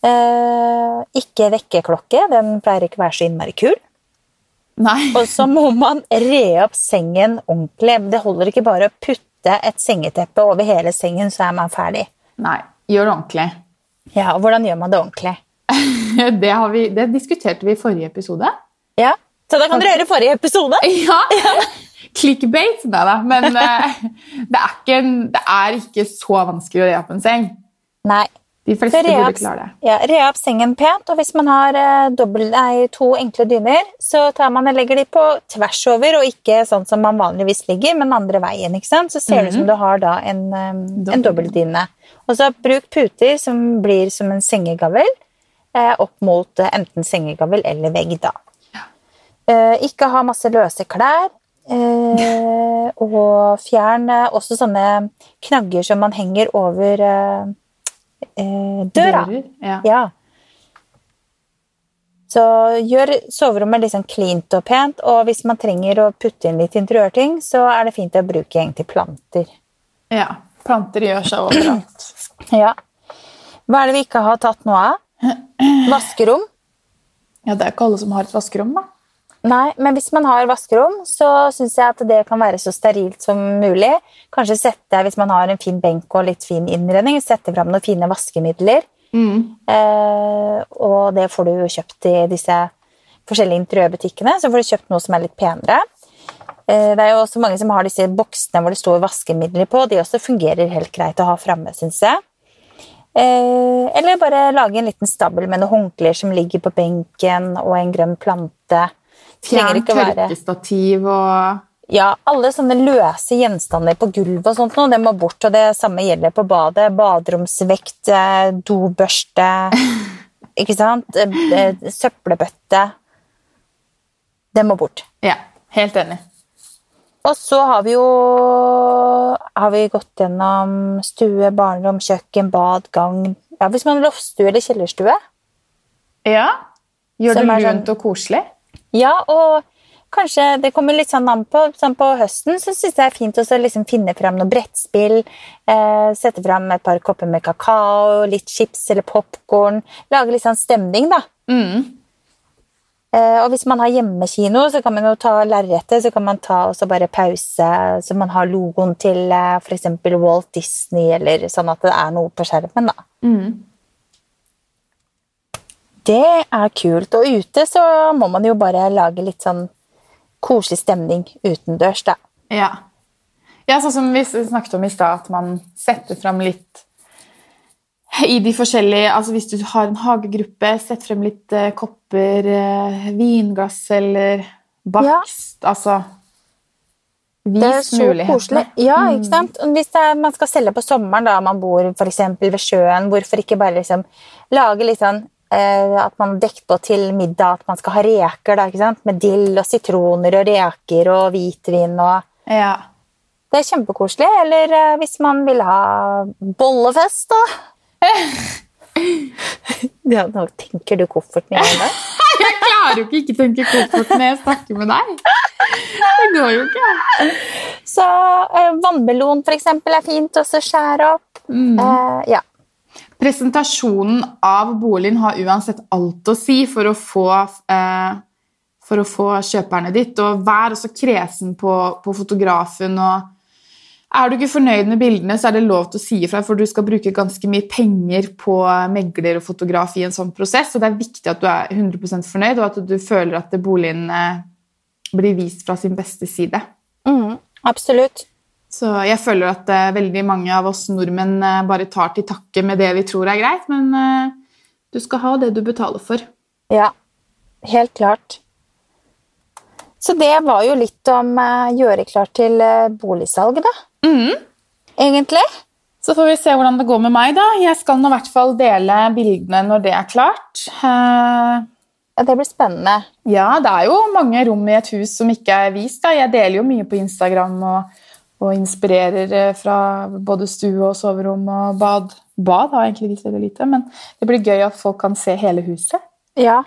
Eh, ikke vekkerklokke. Den pleier ikke å være så innmari kul. Nei. Og så må man re opp sengen ordentlig. Det holder ikke bare å putte et sengeteppe over hele sengen, så er man ferdig. Nei. Gjør det ordentlig. Ja, og Hvordan gjør man det ordentlig? Det, har vi, det diskuterte vi i forrige episode. Ja, Så da kan dere høre forrige episode. Ja! Clickbait? Nei da. Men eh, det, er ikke, det er ikke så vanskelig å re opp en seng. Nei. De fleste burde klare det. ja, re opp sengen pent, og hvis man har eh, dobbelt, nei, to enkle dyner, så tar man legger de på tvers over, og ikke sånn som man vanligvis ligger, men andre veien. ikke sant? Så ser det ut som du har da en, um, en dobbeltdyne. Og så bruk puter som blir som en sengegavl, eh, opp mot eh, enten sengegavl eller vegg, da. Eh, ikke ha masse løse klær. Eh, og fjern eh, også sånne knagger som man henger over eh, døra. Dører, Ja. Ja. Så gjør soverommet sånn cleant og pent, og hvis man trenger å putte inn litt interiørting, så er det fint å bruke egentlig planter. Ja. Planter gjør seg overalt. Ja. Hva er det vi ikke har tatt noe av? Vaskerom? Ja, Det er ikke alle som har et vaskerom, da. Nei, men hvis man har vaskerom, så syns jeg at det kan være så sterilt som mulig. Kanskje sette, hvis man har en fin benk og litt fin innredning, sette fram noen fine vaskemidler. Eh, og det får du jo kjøpt i disse forskjellige interiørbutikkene. Så får du kjøpt noe som er litt penere. Eh, det er jo også mange som har disse boksene hvor det står vaskemidler på. De også fungerer helt greit å ha framme, syns jeg. Eh, eller bare lage en liten stabel med noen håndklær som ligger på benken, og en grønn plante. Fjern tørkestativ og Ja, alle sånne løse gjenstander på gulvet og sånt, det må bort. Og det samme gjelder på badet. Baderomsvekt, eh, dobørste, ikke sant? Eh, eh, Søppelbøtte. Det må bort. Ja, helt enig. Og så har vi jo har vi gått gjennom stue, barnerom, kjøkken, bad, gang ja, Hvis man har loftstue eller kjellerstue. Ja. Gjør det er sånn- og koselig. Ja, og kanskje det kommer litt sånn an på. Sånn på høsten så syns jeg det er fint å liksom finne fram noe brettspill. Eh, sette fram et par kopper med kakao, litt chips eller popkorn. Lage litt sånn stemning, da. Mm. Eh, og hvis man har hjemmekino, så kan man jo ta lerretet, så kan man ta også bare pause, så man har logoen til eh, f.eks. Walt Disney, eller sånn at det er noe på skjermen, da. Mm. Det er kult. Og ute så må man jo bare lage litt sånn koselig stemning utendørs, da. Ja. ja, sånn som vi snakket om i stad, at man setter fram litt i de forskjellige Altså hvis du har en hagegruppe, sett frem litt eh, kopper, eh, vinglass eller bakst Altså Vis Det er så koselig. Ja, ikke sant? Og Hvis er, man skal selge på sommeren, da man bor for ved sjøen, hvorfor ikke bare liksom lage litt sånn at man dekker på til middag at man skal ha reker da, ikke sant? med dill og sitroner og reker og hvitvin og Ja. Det er kjempekoselig. Eller eh, hvis man vil ha bollefest, da. ja, nå tenker du koffert med en. Jeg klarer jo ikke ikke tenke koffert når jeg snakker med deg. Det går jo ikke. Så eh, vannmelon for eksempel er fint å skjære opp. Eh, ja. Presentasjonen av boligen har uansett alt å si for å få, eh, for å få kjøperne ditt. Og vær også kresen på, på fotografen. og Er du ikke fornøyd med bildene, så er det lov til å si ifra, for du skal bruke ganske mye penger på megler og fotograf i en sånn prosess. Så Det er viktig at du er 100% fornøyd, og at du føler at boligen eh, blir vist fra sin beste side. Mm, absolutt. Så jeg føler at eh, veldig mange av oss nordmenn eh, bare tar til takke med det vi tror er greit, men eh, du skal ha det du betaler for. Ja, helt klart. Så det var jo litt om gjøre klart til boligsalget, boligsalg, da. Egentlig. Så får vi se hvordan det går med meg, da. Jeg skal nå i hvert fall dele bildene når det er klart. Uh... Ja, det blir spennende. Ja, det er jo mange rom i et hus som ikke er vist. Da. Jeg deler jo mye på Instagram og, og inspirerer eh, fra både stue og soverom og bad. Bad har jeg egentlig vist veldig lite, men det blir gøy at folk kan se hele huset. Ja.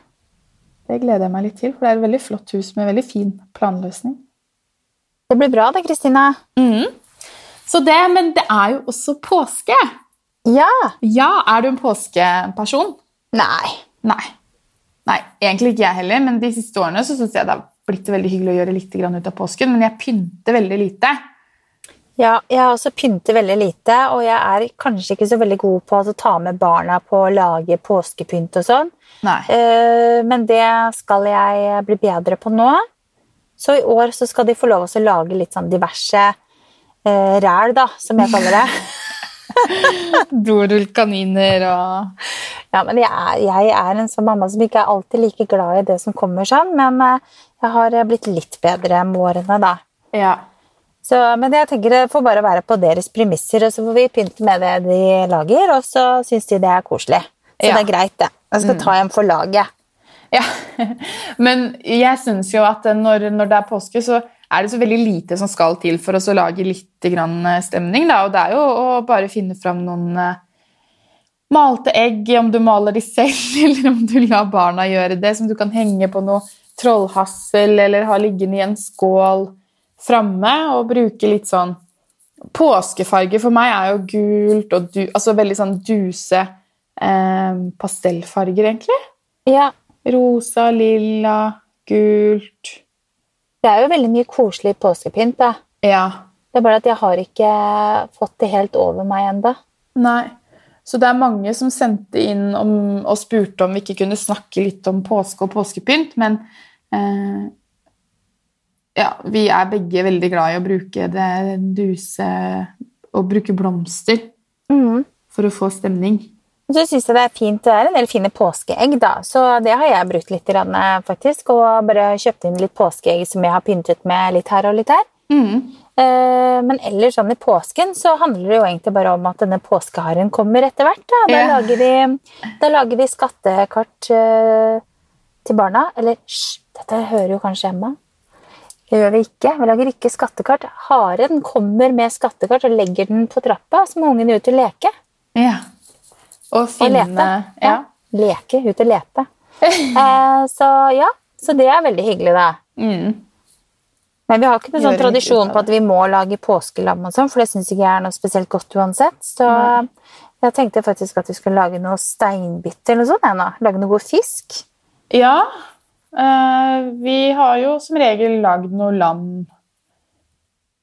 Det gleder jeg meg litt til, for det er et veldig flott hus med veldig fin planløsning. Det blir bra, det, Kristine. Så det, Men det er jo også påske. Ja. Ja, er du en påskeperson? Nei. Nei. Nei, egentlig ikke jeg heller, men de siste årene så synes jeg det har blitt veldig hyggelig å gjøre litt ut av påsken, men jeg pynter veldig lite. Ja, jeg også pyntet veldig lite, og jeg er kanskje ikke så veldig god på å ta med barna på å lage påskepynt og sånn. Eh, Men det skal jeg bli bedre på nå. Så i år så skal de få lov til å lage litt sånn diverse uh, ræl, da, som jeg kaller det. Dorullkaniner og Ja, men jeg er, jeg er en sånn mamma som ikke er alltid like glad i det som kommer sånn, men eh, jeg har blitt litt bedre med årene, da. Ja. Så, men jeg tenker det får bare være på deres premisser, og så får vi pynte med det de lager, og så syns de det er koselig. Så Ja. det er greit, det. Jeg skal ta en for laget. ja. Men jeg syns jo at når, når det er påske, så er det så veldig lite som skal til for oss å lage litt grann eh, stemning. Da. Og det er jo å bare finne fram noen, eh, malte egg, om du maler de selv, eller om du lar barna gjøre det, som du kan henge på noe trollhassel eller ha liggende i en skål framme, og bruke litt sånn Påskefarger for meg er jo gult og du, altså veldig sånn duse eh, pastellfarger, egentlig. Ja. Rosa, lilla, gult Det er jo veldig mye koselig påskepynt, da. Ja. Det er bare at jeg har ikke fått det helt over meg ennå. Nei. Så det er mange som sendte inn om, og spurte om vi ikke kunne snakke litt om påske og påskepynt, men eh, ja, vi er begge veldig glad i å bruke det duse og bruke blomster Mm. for å få stemning. Så syns jeg det er fint. Det er en del fine påskeegg, da. Så det har jeg brukt litt, faktisk. Og bare kjøpt inn litt påskeegg som jeg har pyntet med litt her og litt her. Mm. Eh, Men ellers sånn i påsken så handler det jo egentlig bare om at denne påskeharen kommer etter hvert. Da, da, Ja. lager, vi, da lager vi skattekart eh, til barna. Eller hysj, dette hører jo kanskje Emma. Det gjør vi ikke. Vi lager ikke skattekart. Haren kommer med skattekart og legger den på trappa, så må ungen ut og leke. Ja. Og Og lete. Ja. Leke, ut og lete. Eh, så ja, så det er veldig hyggelig, da. Mm. Men vi har ikke noen sånn tradisjon på at vi må lage påskelam, og sånn, for det syns ikke jeg er noe spesielt godt uansett. Så Nei. jeg tenkte faktisk at vi skulle lage noe steinbitte eller noe sånt. nå. Lage noe god fisk. ja. Eh, vi har jo som regel lagd noe lam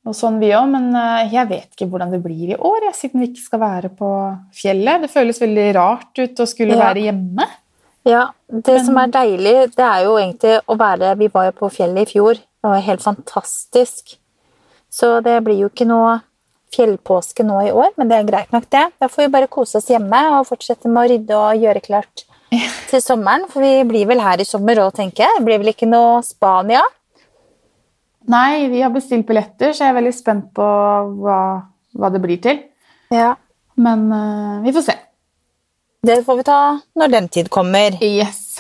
og sånn, vi òg, men eh, jeg vet ikke hvordan det blir i år, jeg, siden vi ikke skal være på fjellet. Det føles veldig rart ut å skulle Ja. være hjemme. Ja, Det som er deilig, det er jo egentlig å være Vi var jo på fjellet i fjor. Det var helt fantastisk. Så det blir jo ikke noe fjellpåske nå i år, men det er greit nok, det. Da får vi bare kose oss hjemme og fortsette med å rydde og gjøre klart til sommeren. For vi blir vel her i sommer òg, tenker jeg. Det blir vel ikke noe Spania? Nei, vi har bestilt billetter, så jeg er veldig spent på hva, hva det blir til. Ja. Men uh, vi får se. Det får vi ta når den tid kommer. Yes.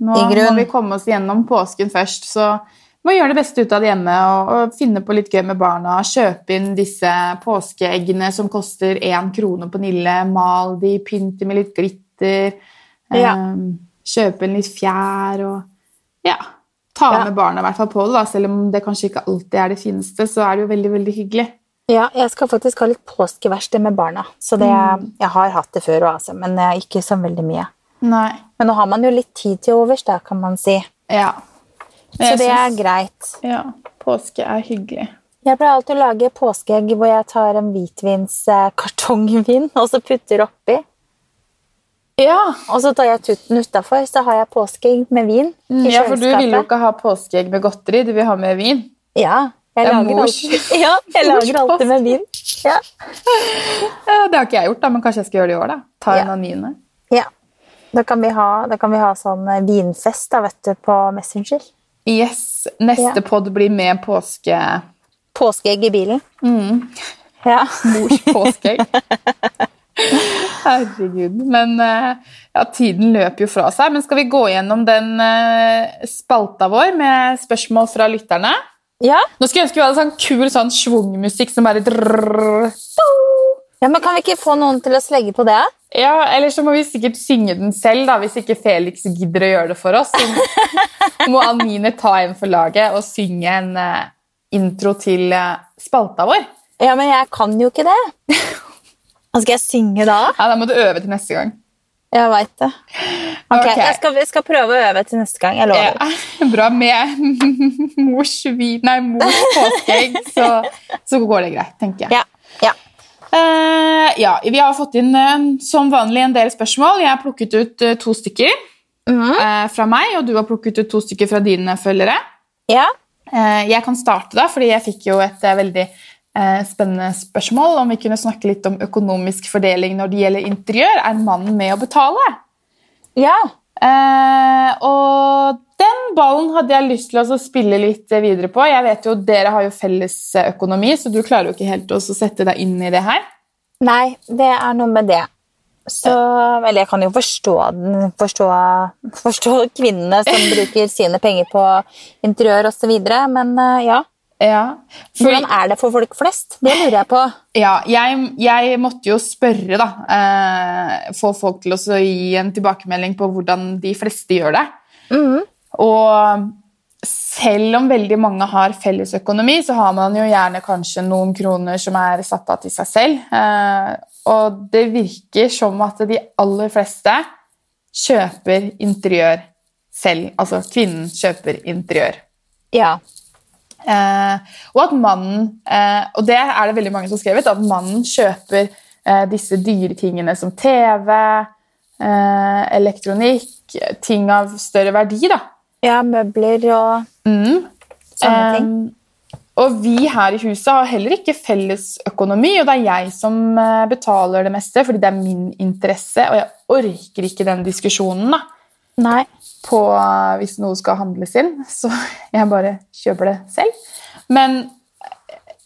Nå må vi komme oss gjennom påsken først, så vi må gjøre det beste ut av det hjemme og, og finne på litt gøy med barna. Kjøpe inn disse påskeeggene som koster én krone på Nille. Mal de, pynte med litt glitter. Ja. eh, kjøpe inn litt fjær og ja, ta Ja. med barna i hvert fall på det. Da. Selv om det kanskje ikke alltid er det fineste, så er det jo veldig veldig hyggelig. Ja, jeg skal faktisk ha litt påskeverksted med barna. Så det, Jeg har hatt det før, også, men eh, ikke så veldig mye. Nei. Men nå har man jo litt tid til overs, da, kan man si. Ja. Så det er greit. Ja, påske er hyggelig. Jeg pleier alltid å lage påskeegg hvor jeg tar en hvitvinskartongvin og så putter oppi. Ja, Og så tar jeg tutten utafor, så har jeg påskeegg med vin i Mm, ja, for du vil jo ikke ha påskeegg med godteri, du vil ha med vin. Ja, jeg er lager mors- alltid, ja, jeg lager alltid med vin. Ja. Ja, det har ikke jeg gjort, da, men kanskje jeg skal gjøre det i år. da. Ta Ja. en av niende. ja. Da kan vi ha, da kan vi ha sånn eh, vinfest da, vet du, på Messenger. Yes, Neste Ja. pod blir med påske... Påskeegg i bilen. Mm, Ja. mors påskeegg. Herregud. Men eh, ja, tiden løper jo fra seg. Men skal vi gå gjennom den eh, spalta vår med spørsmål fra lytterne? ja. Nå skulle jeg ønske vi hadde sånn kul sånn schwungmusikk som bare drrrr. Ja, men Kan vi ikke få noen til å slegge på det? Ja, Eller så må vi sikkert synge den selv, da, hvis ikke Felix gidder å gjøre det for oss. Så må Anine ta en for laget og synge en intro til spalta vår. Ja, men jeg kan jo ikke det. Skal jeg synge da? Ja, Da må du øve til neste gang. Jeg veit det. Ok, okay. Jeg, skal, jeg skal prøve å øve til neste gang. Jeg lover. Ja, bra med mors vin Nei, mors påskeegg, så, så går det greit, tenker jeg. Ja. ja. Uh, ja, Vi har fått inn eh, som vanlig en del spørsmål. Jeg har plukket ut eh, to stykker Mhm. uh, fra meg, og du har plukket ut to stykker fra dine følgere. ja. Uh, Jeg kan starte, da, fordi jeg fikk jo et veldig spennende spørsmål om vi kunne snakke litt om økonomisk fordeling når det gjelder interiør. Er mannen med å betale? ja. Eh, og den ballen hadde jeg lyst til å spille litt eh, videre på. Jeg vet jo, Dere har jo felles eh, økonomi, så du klarer jo ikke helt å sette deg inn i det her. Nei, det er noe med det. Så Eller jeg kan jo forstå, den- forstå, forstå kvinnene som bruker sine penger på interiør osv., men eh, ja. Ja. For, Hvordan er det for folk flest? Det lurer jeg på. ja jeg, jeg måtte jo spørre, da. Eh, få folk til å gi en tilbakemelding på hvordan de fleste gjør det. Mm. Og selv om veldig mange har fellesøkonomi, så har man jo gjerne kanskje noen kroner som er satt av til seg selv. Eh, og det virker som at de aller fleste kjøper interiør selv. Altså kvinnen kjøper interiør. Ja. Eh, og at mannen eh, Og det er det veldig mange som har skrevet, at mannen kjøper eh, disse dyre tingene som TV, eh, elektronikk, ting av større verdi, da. ja, møbler og Mm. sånne ting. Eh, og vi her i huset har heller ikke felles økonomi, og det er jeg som eh, betaler det meste, fordi det er min interesse, og jeg orker ikke den diskusjonen da, Nei. på hvis noe skal handles inn, så jeg bare kjøper det selv. Men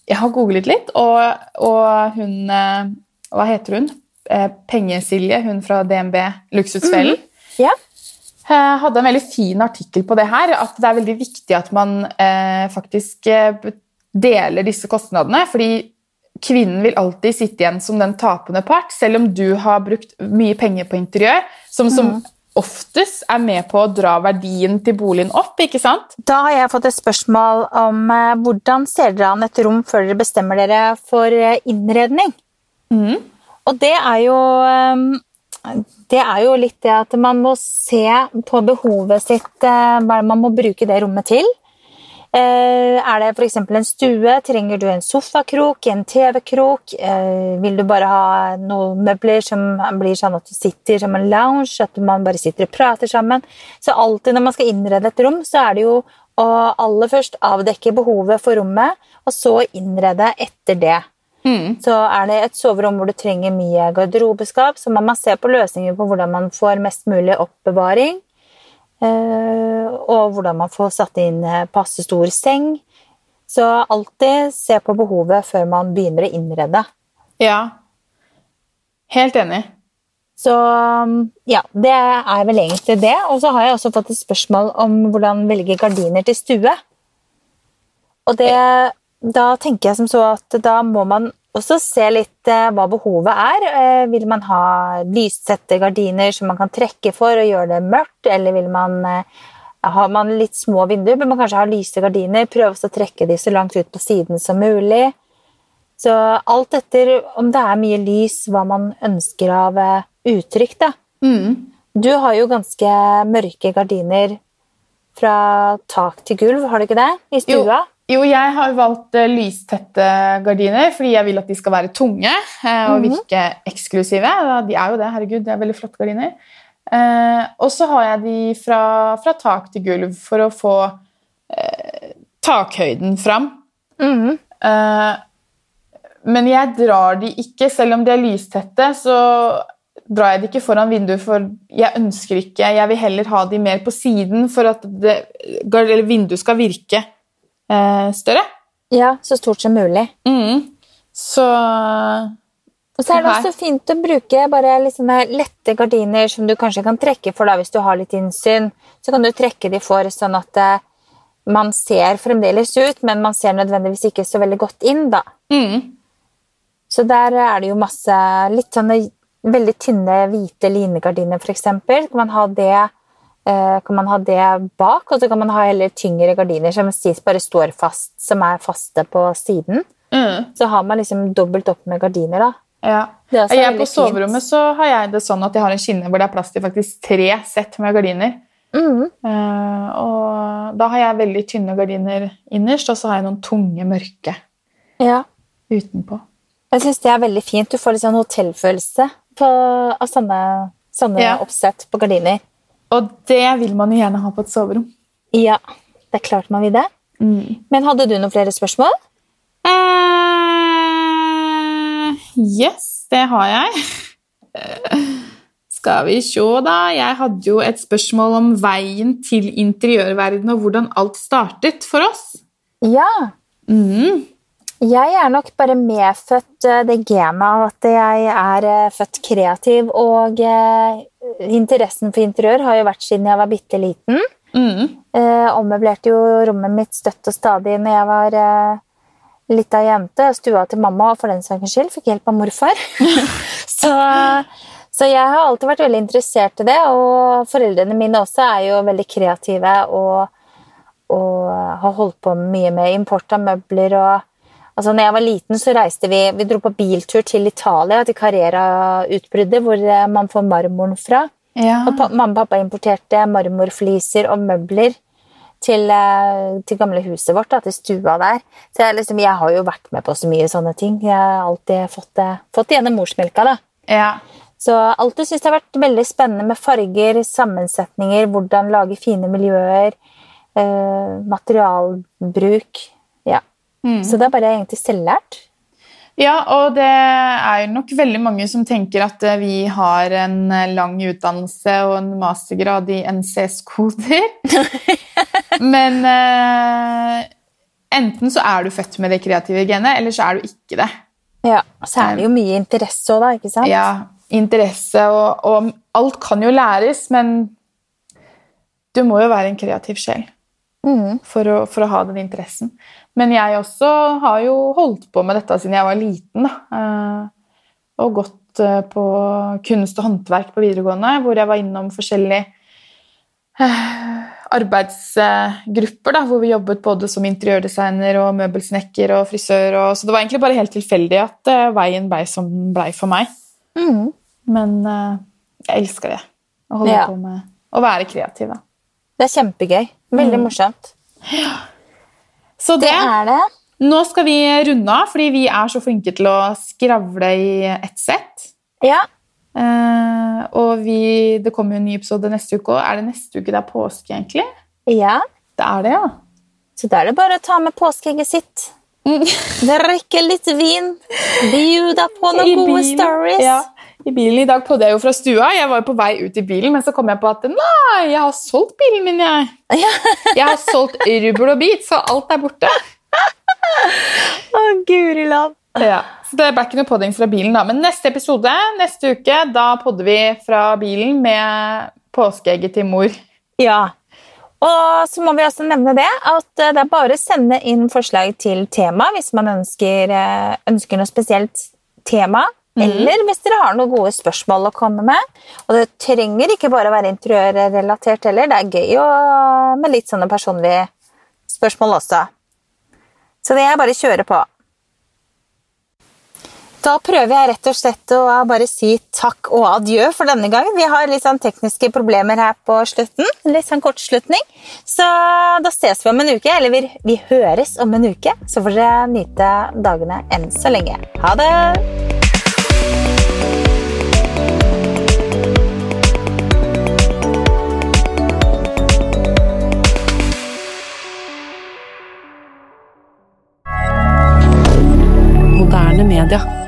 jeg har googlet litt, og, og hun eh, Hva heter hun? Eh, Pengesilje, hun fra DNB Luksusfellen. Ja. Yeah. hadde en veldig fin artikkel på det her, at det er veldig viktig at man eh, faktisk eh, deler disse kostnadene, fordi kvinnen vil alltid sitte igjen som den tapende part, selv om du har brukt mye penger på interiør, som, som oftest er med på å dra verdien til boligen opp, ikke sant? Da har jeg fått et spørsmål om eh, hvordan ser dere an et rom før dere bestemmer dere for eh, innredning? Mm. Og det er jo eh, Det er jo litt det at man må se på behovet sitt, hva man må bruke det rommet til. Eh, Er det f.eks. en stue? Trenger du en sofakrok, en TV-krok? Eh, Vil du bare ha noen møbler som blir sånn at du sitter som en lounge? At man bare sitter og prater sammen? Så alltid når man skal innrede et rom, så er det jo å aller først avdekke behovet for rommet, og så innrede etter det. Mm. Så er det et soverom hvor du trenger mye garderobeskap, så man må se på løsninger på hvordan man får mest mulig oppbevaring. Eh, Og hvordan man får satt inn eh, passe stor seng. Så alltid se på behovet før man begynner å innrede. Ja. Helt enig. Så um, ja, det er vel egentlig det. Og så har jeg også fått et spørsmål om hvordan velge gardiner til stue. Og det, da tenker jeg som så at da må man også se litt eh, hva behovet er. Eh, vil man ha lyssette gardiner som man kan trekke for og gjøre det mørkt, eller vil man eh, har man litt små vinduer, bør man kanskje ha lyse gardiner. Prøve å trekke de så langt ut på siden som mulig. Så alt etter om det er mye lys, hva man ønsker av uttrykk. Da. Mm. Du har jo ganske mørke gardiner fra tak til gulv, har du ikke det? I stua? Jo, jeg har valgt eh, lystette gardiner fordi jeg vil at de skal være tunge eh, og Mhm. virke eksklusive. De er jo det, herregud. Det er veldig flotte gardiner. Eh, og så har jeg de fra, fra tak til gulv for å få eh, takhøyden fram. Mhm. Eh, men jeg drar de ikke, selv om de er lystette, så drar jeg de ikke foran vinduet, for jeg ønsker ikke Jeg vil heller ha de mer på siden for at det, eller vinduet skal virke eh, større. Ja, så stort som mulig. Mm. Så Og så er det også fint å bruke bare litt sånne lette gardiner som du kanskje kan trekke for da, hvis du har litt innsyn. Så kan du trekke de for sånn at eh, man ser fremdeles ut, men man ser nødvendigvis ikke så veldig godt inn. da. mm. Så der er det jo masse litt sånne veldig tynne hvite linegardiner, f.eks. Kan man ha det kan man ha det bak, og så kan man ha heller tyngre gardiner som bare står fast, som er faste på siden. Mm. Så har man liksom dobbelt opp med gardiner, da. Ja. Jeg på soverommet så har jeg det sånn at jeg har en skinne hvor det er plass til faktisk tre sett med gardiner. Mm. Uh, og da har jeg veldig tynne gardiner innerst, og så har jeg noen tunge, mørke Ja. utenpå. Jeg syns det er veldig fint. Du får litt sånn hotellfølelse på, av sånne, sånne Ja. oppsett på gardiner. Og det vil man jo gjerne ha på et soverom. Ja, det er klart man vil det. Men hadde du noen flere spørsmål? Uh, yes, det har jeg. Skal vi se, da. Jeg hadde jo et spørsmål om veien til interiørverdenen og hvordan alt startet for oss. Ja. Mm. Jeg er nok bare medfødt eh, det genet av at jeg er eh, født kreativ, og eh, interessen for interiør har jo vært siden jeg var bitte liten. Mm. Eh, ommøblerte jo rommet mitt støtt og stadig når jeg var lita jente. Stua til mamma, og for den saks skyld fikk hjelp av morfar. så, så jeg har alltid vært veldig interessert i det, og foreldrene mine også er jo veldig kreative og, og har holdt på mye med import av møbler og Altså, når jeg var liten, så reiste vi Vi dro på biltur til Italia, til Carrera-utbruddet, hvor eh, man får marmoren fra. Ja. Og mamma og pappa importerte marmorfliser og møbler til, eh, til gamle huset vårt, da, til stua der. Så jeg, liksom, jeg har jo vært med på så mye sånne ting. Jeg har alltid fått det, fått det gjennom morsmelka. da. ja. Så alltid syns det har vært veldig spennende med farger, sammensetninger, hvordan lage fine miljøer, eh, materialbruk. Ja. Så det er bare egentlig selvlært. Ja, og det er jo nok veldig mange som tenker at eh, vi har en eh, lang utdannelse og en mastergrad i NCS-koder. Men uh, enten så er du født med det kreative genet, eller så er du ikke det. Ja, og så er det jo mye interesse òg, da. ikke sant? Ja, interesse og, og Alt kan jo læres, men du må jo være en kreativ sjel mm. for å, for å ha den interessen. Men jeg også har jo holdt på med dette siden jeg var liten. Da. Eh, Og gått eh, på kunst og håndverk på videregående, hvor jeg var innom forskjellige eh, arbeidsgrupper. Da, hvor vi jobbet både som interiørdesigner og møbelsnekker og frisør. Og, så det var egentlig bare helt tilfeldig at veien blei som den blei for meg. Mm. Men jeg elsker det. Å holde Ja. på med å være kreativ. Da. Det er kjempegøy. Veldig morsomt. Så det, Det er det. Nå skal vi runde av, fordi vi er så flinke til å skravle i ett sett. Ja. Eh, og vi, det kommer jo en ny episode neste uke òg. Er det neste uke det er påske, egentlig? ja. Det er det, ja. Så da er det bare å ta med påskeegget sitt. Drikke litt vin. Bjuda på noen gode stories. Ja, I bilen i dag podde jeg jo fra stua. Jeg var jo på vei ut i bilen, men så kom jeg på at nei, jeg har solgt bilen min. Jeg, jeg har solgt rubbel og bit, så alt er borte. Å, guri land. Ja, så Det ble ikke noe podding fra bilen, da. Men neste episode neste uke, da podder vi fra bilen med påskeegget til mor. Ja. Og så må vi også nevne det at eh, det er bare å sende inn forslag til tema hvis man ønsker, eh, ønsker noe spesielt tema. Eller hvis dere har noen gode spørsmål å komme med. Og det trenger ikke bare å være interiørrelatert heller. Det er gøy å, med litt sånne personlige spørsmål også. Så det er bare å kjøre på. Da prøver jeg rett og slett å bare si takk og adjø for denne gang. Vi har litt sånn tekniske problemer her på slutten. Litt sånn kortslutning. Så da ses vi om en uke. Eller vi, vi høres om en uke. Så får dere nyte dagene enn så lenge. Ha det! moderne media.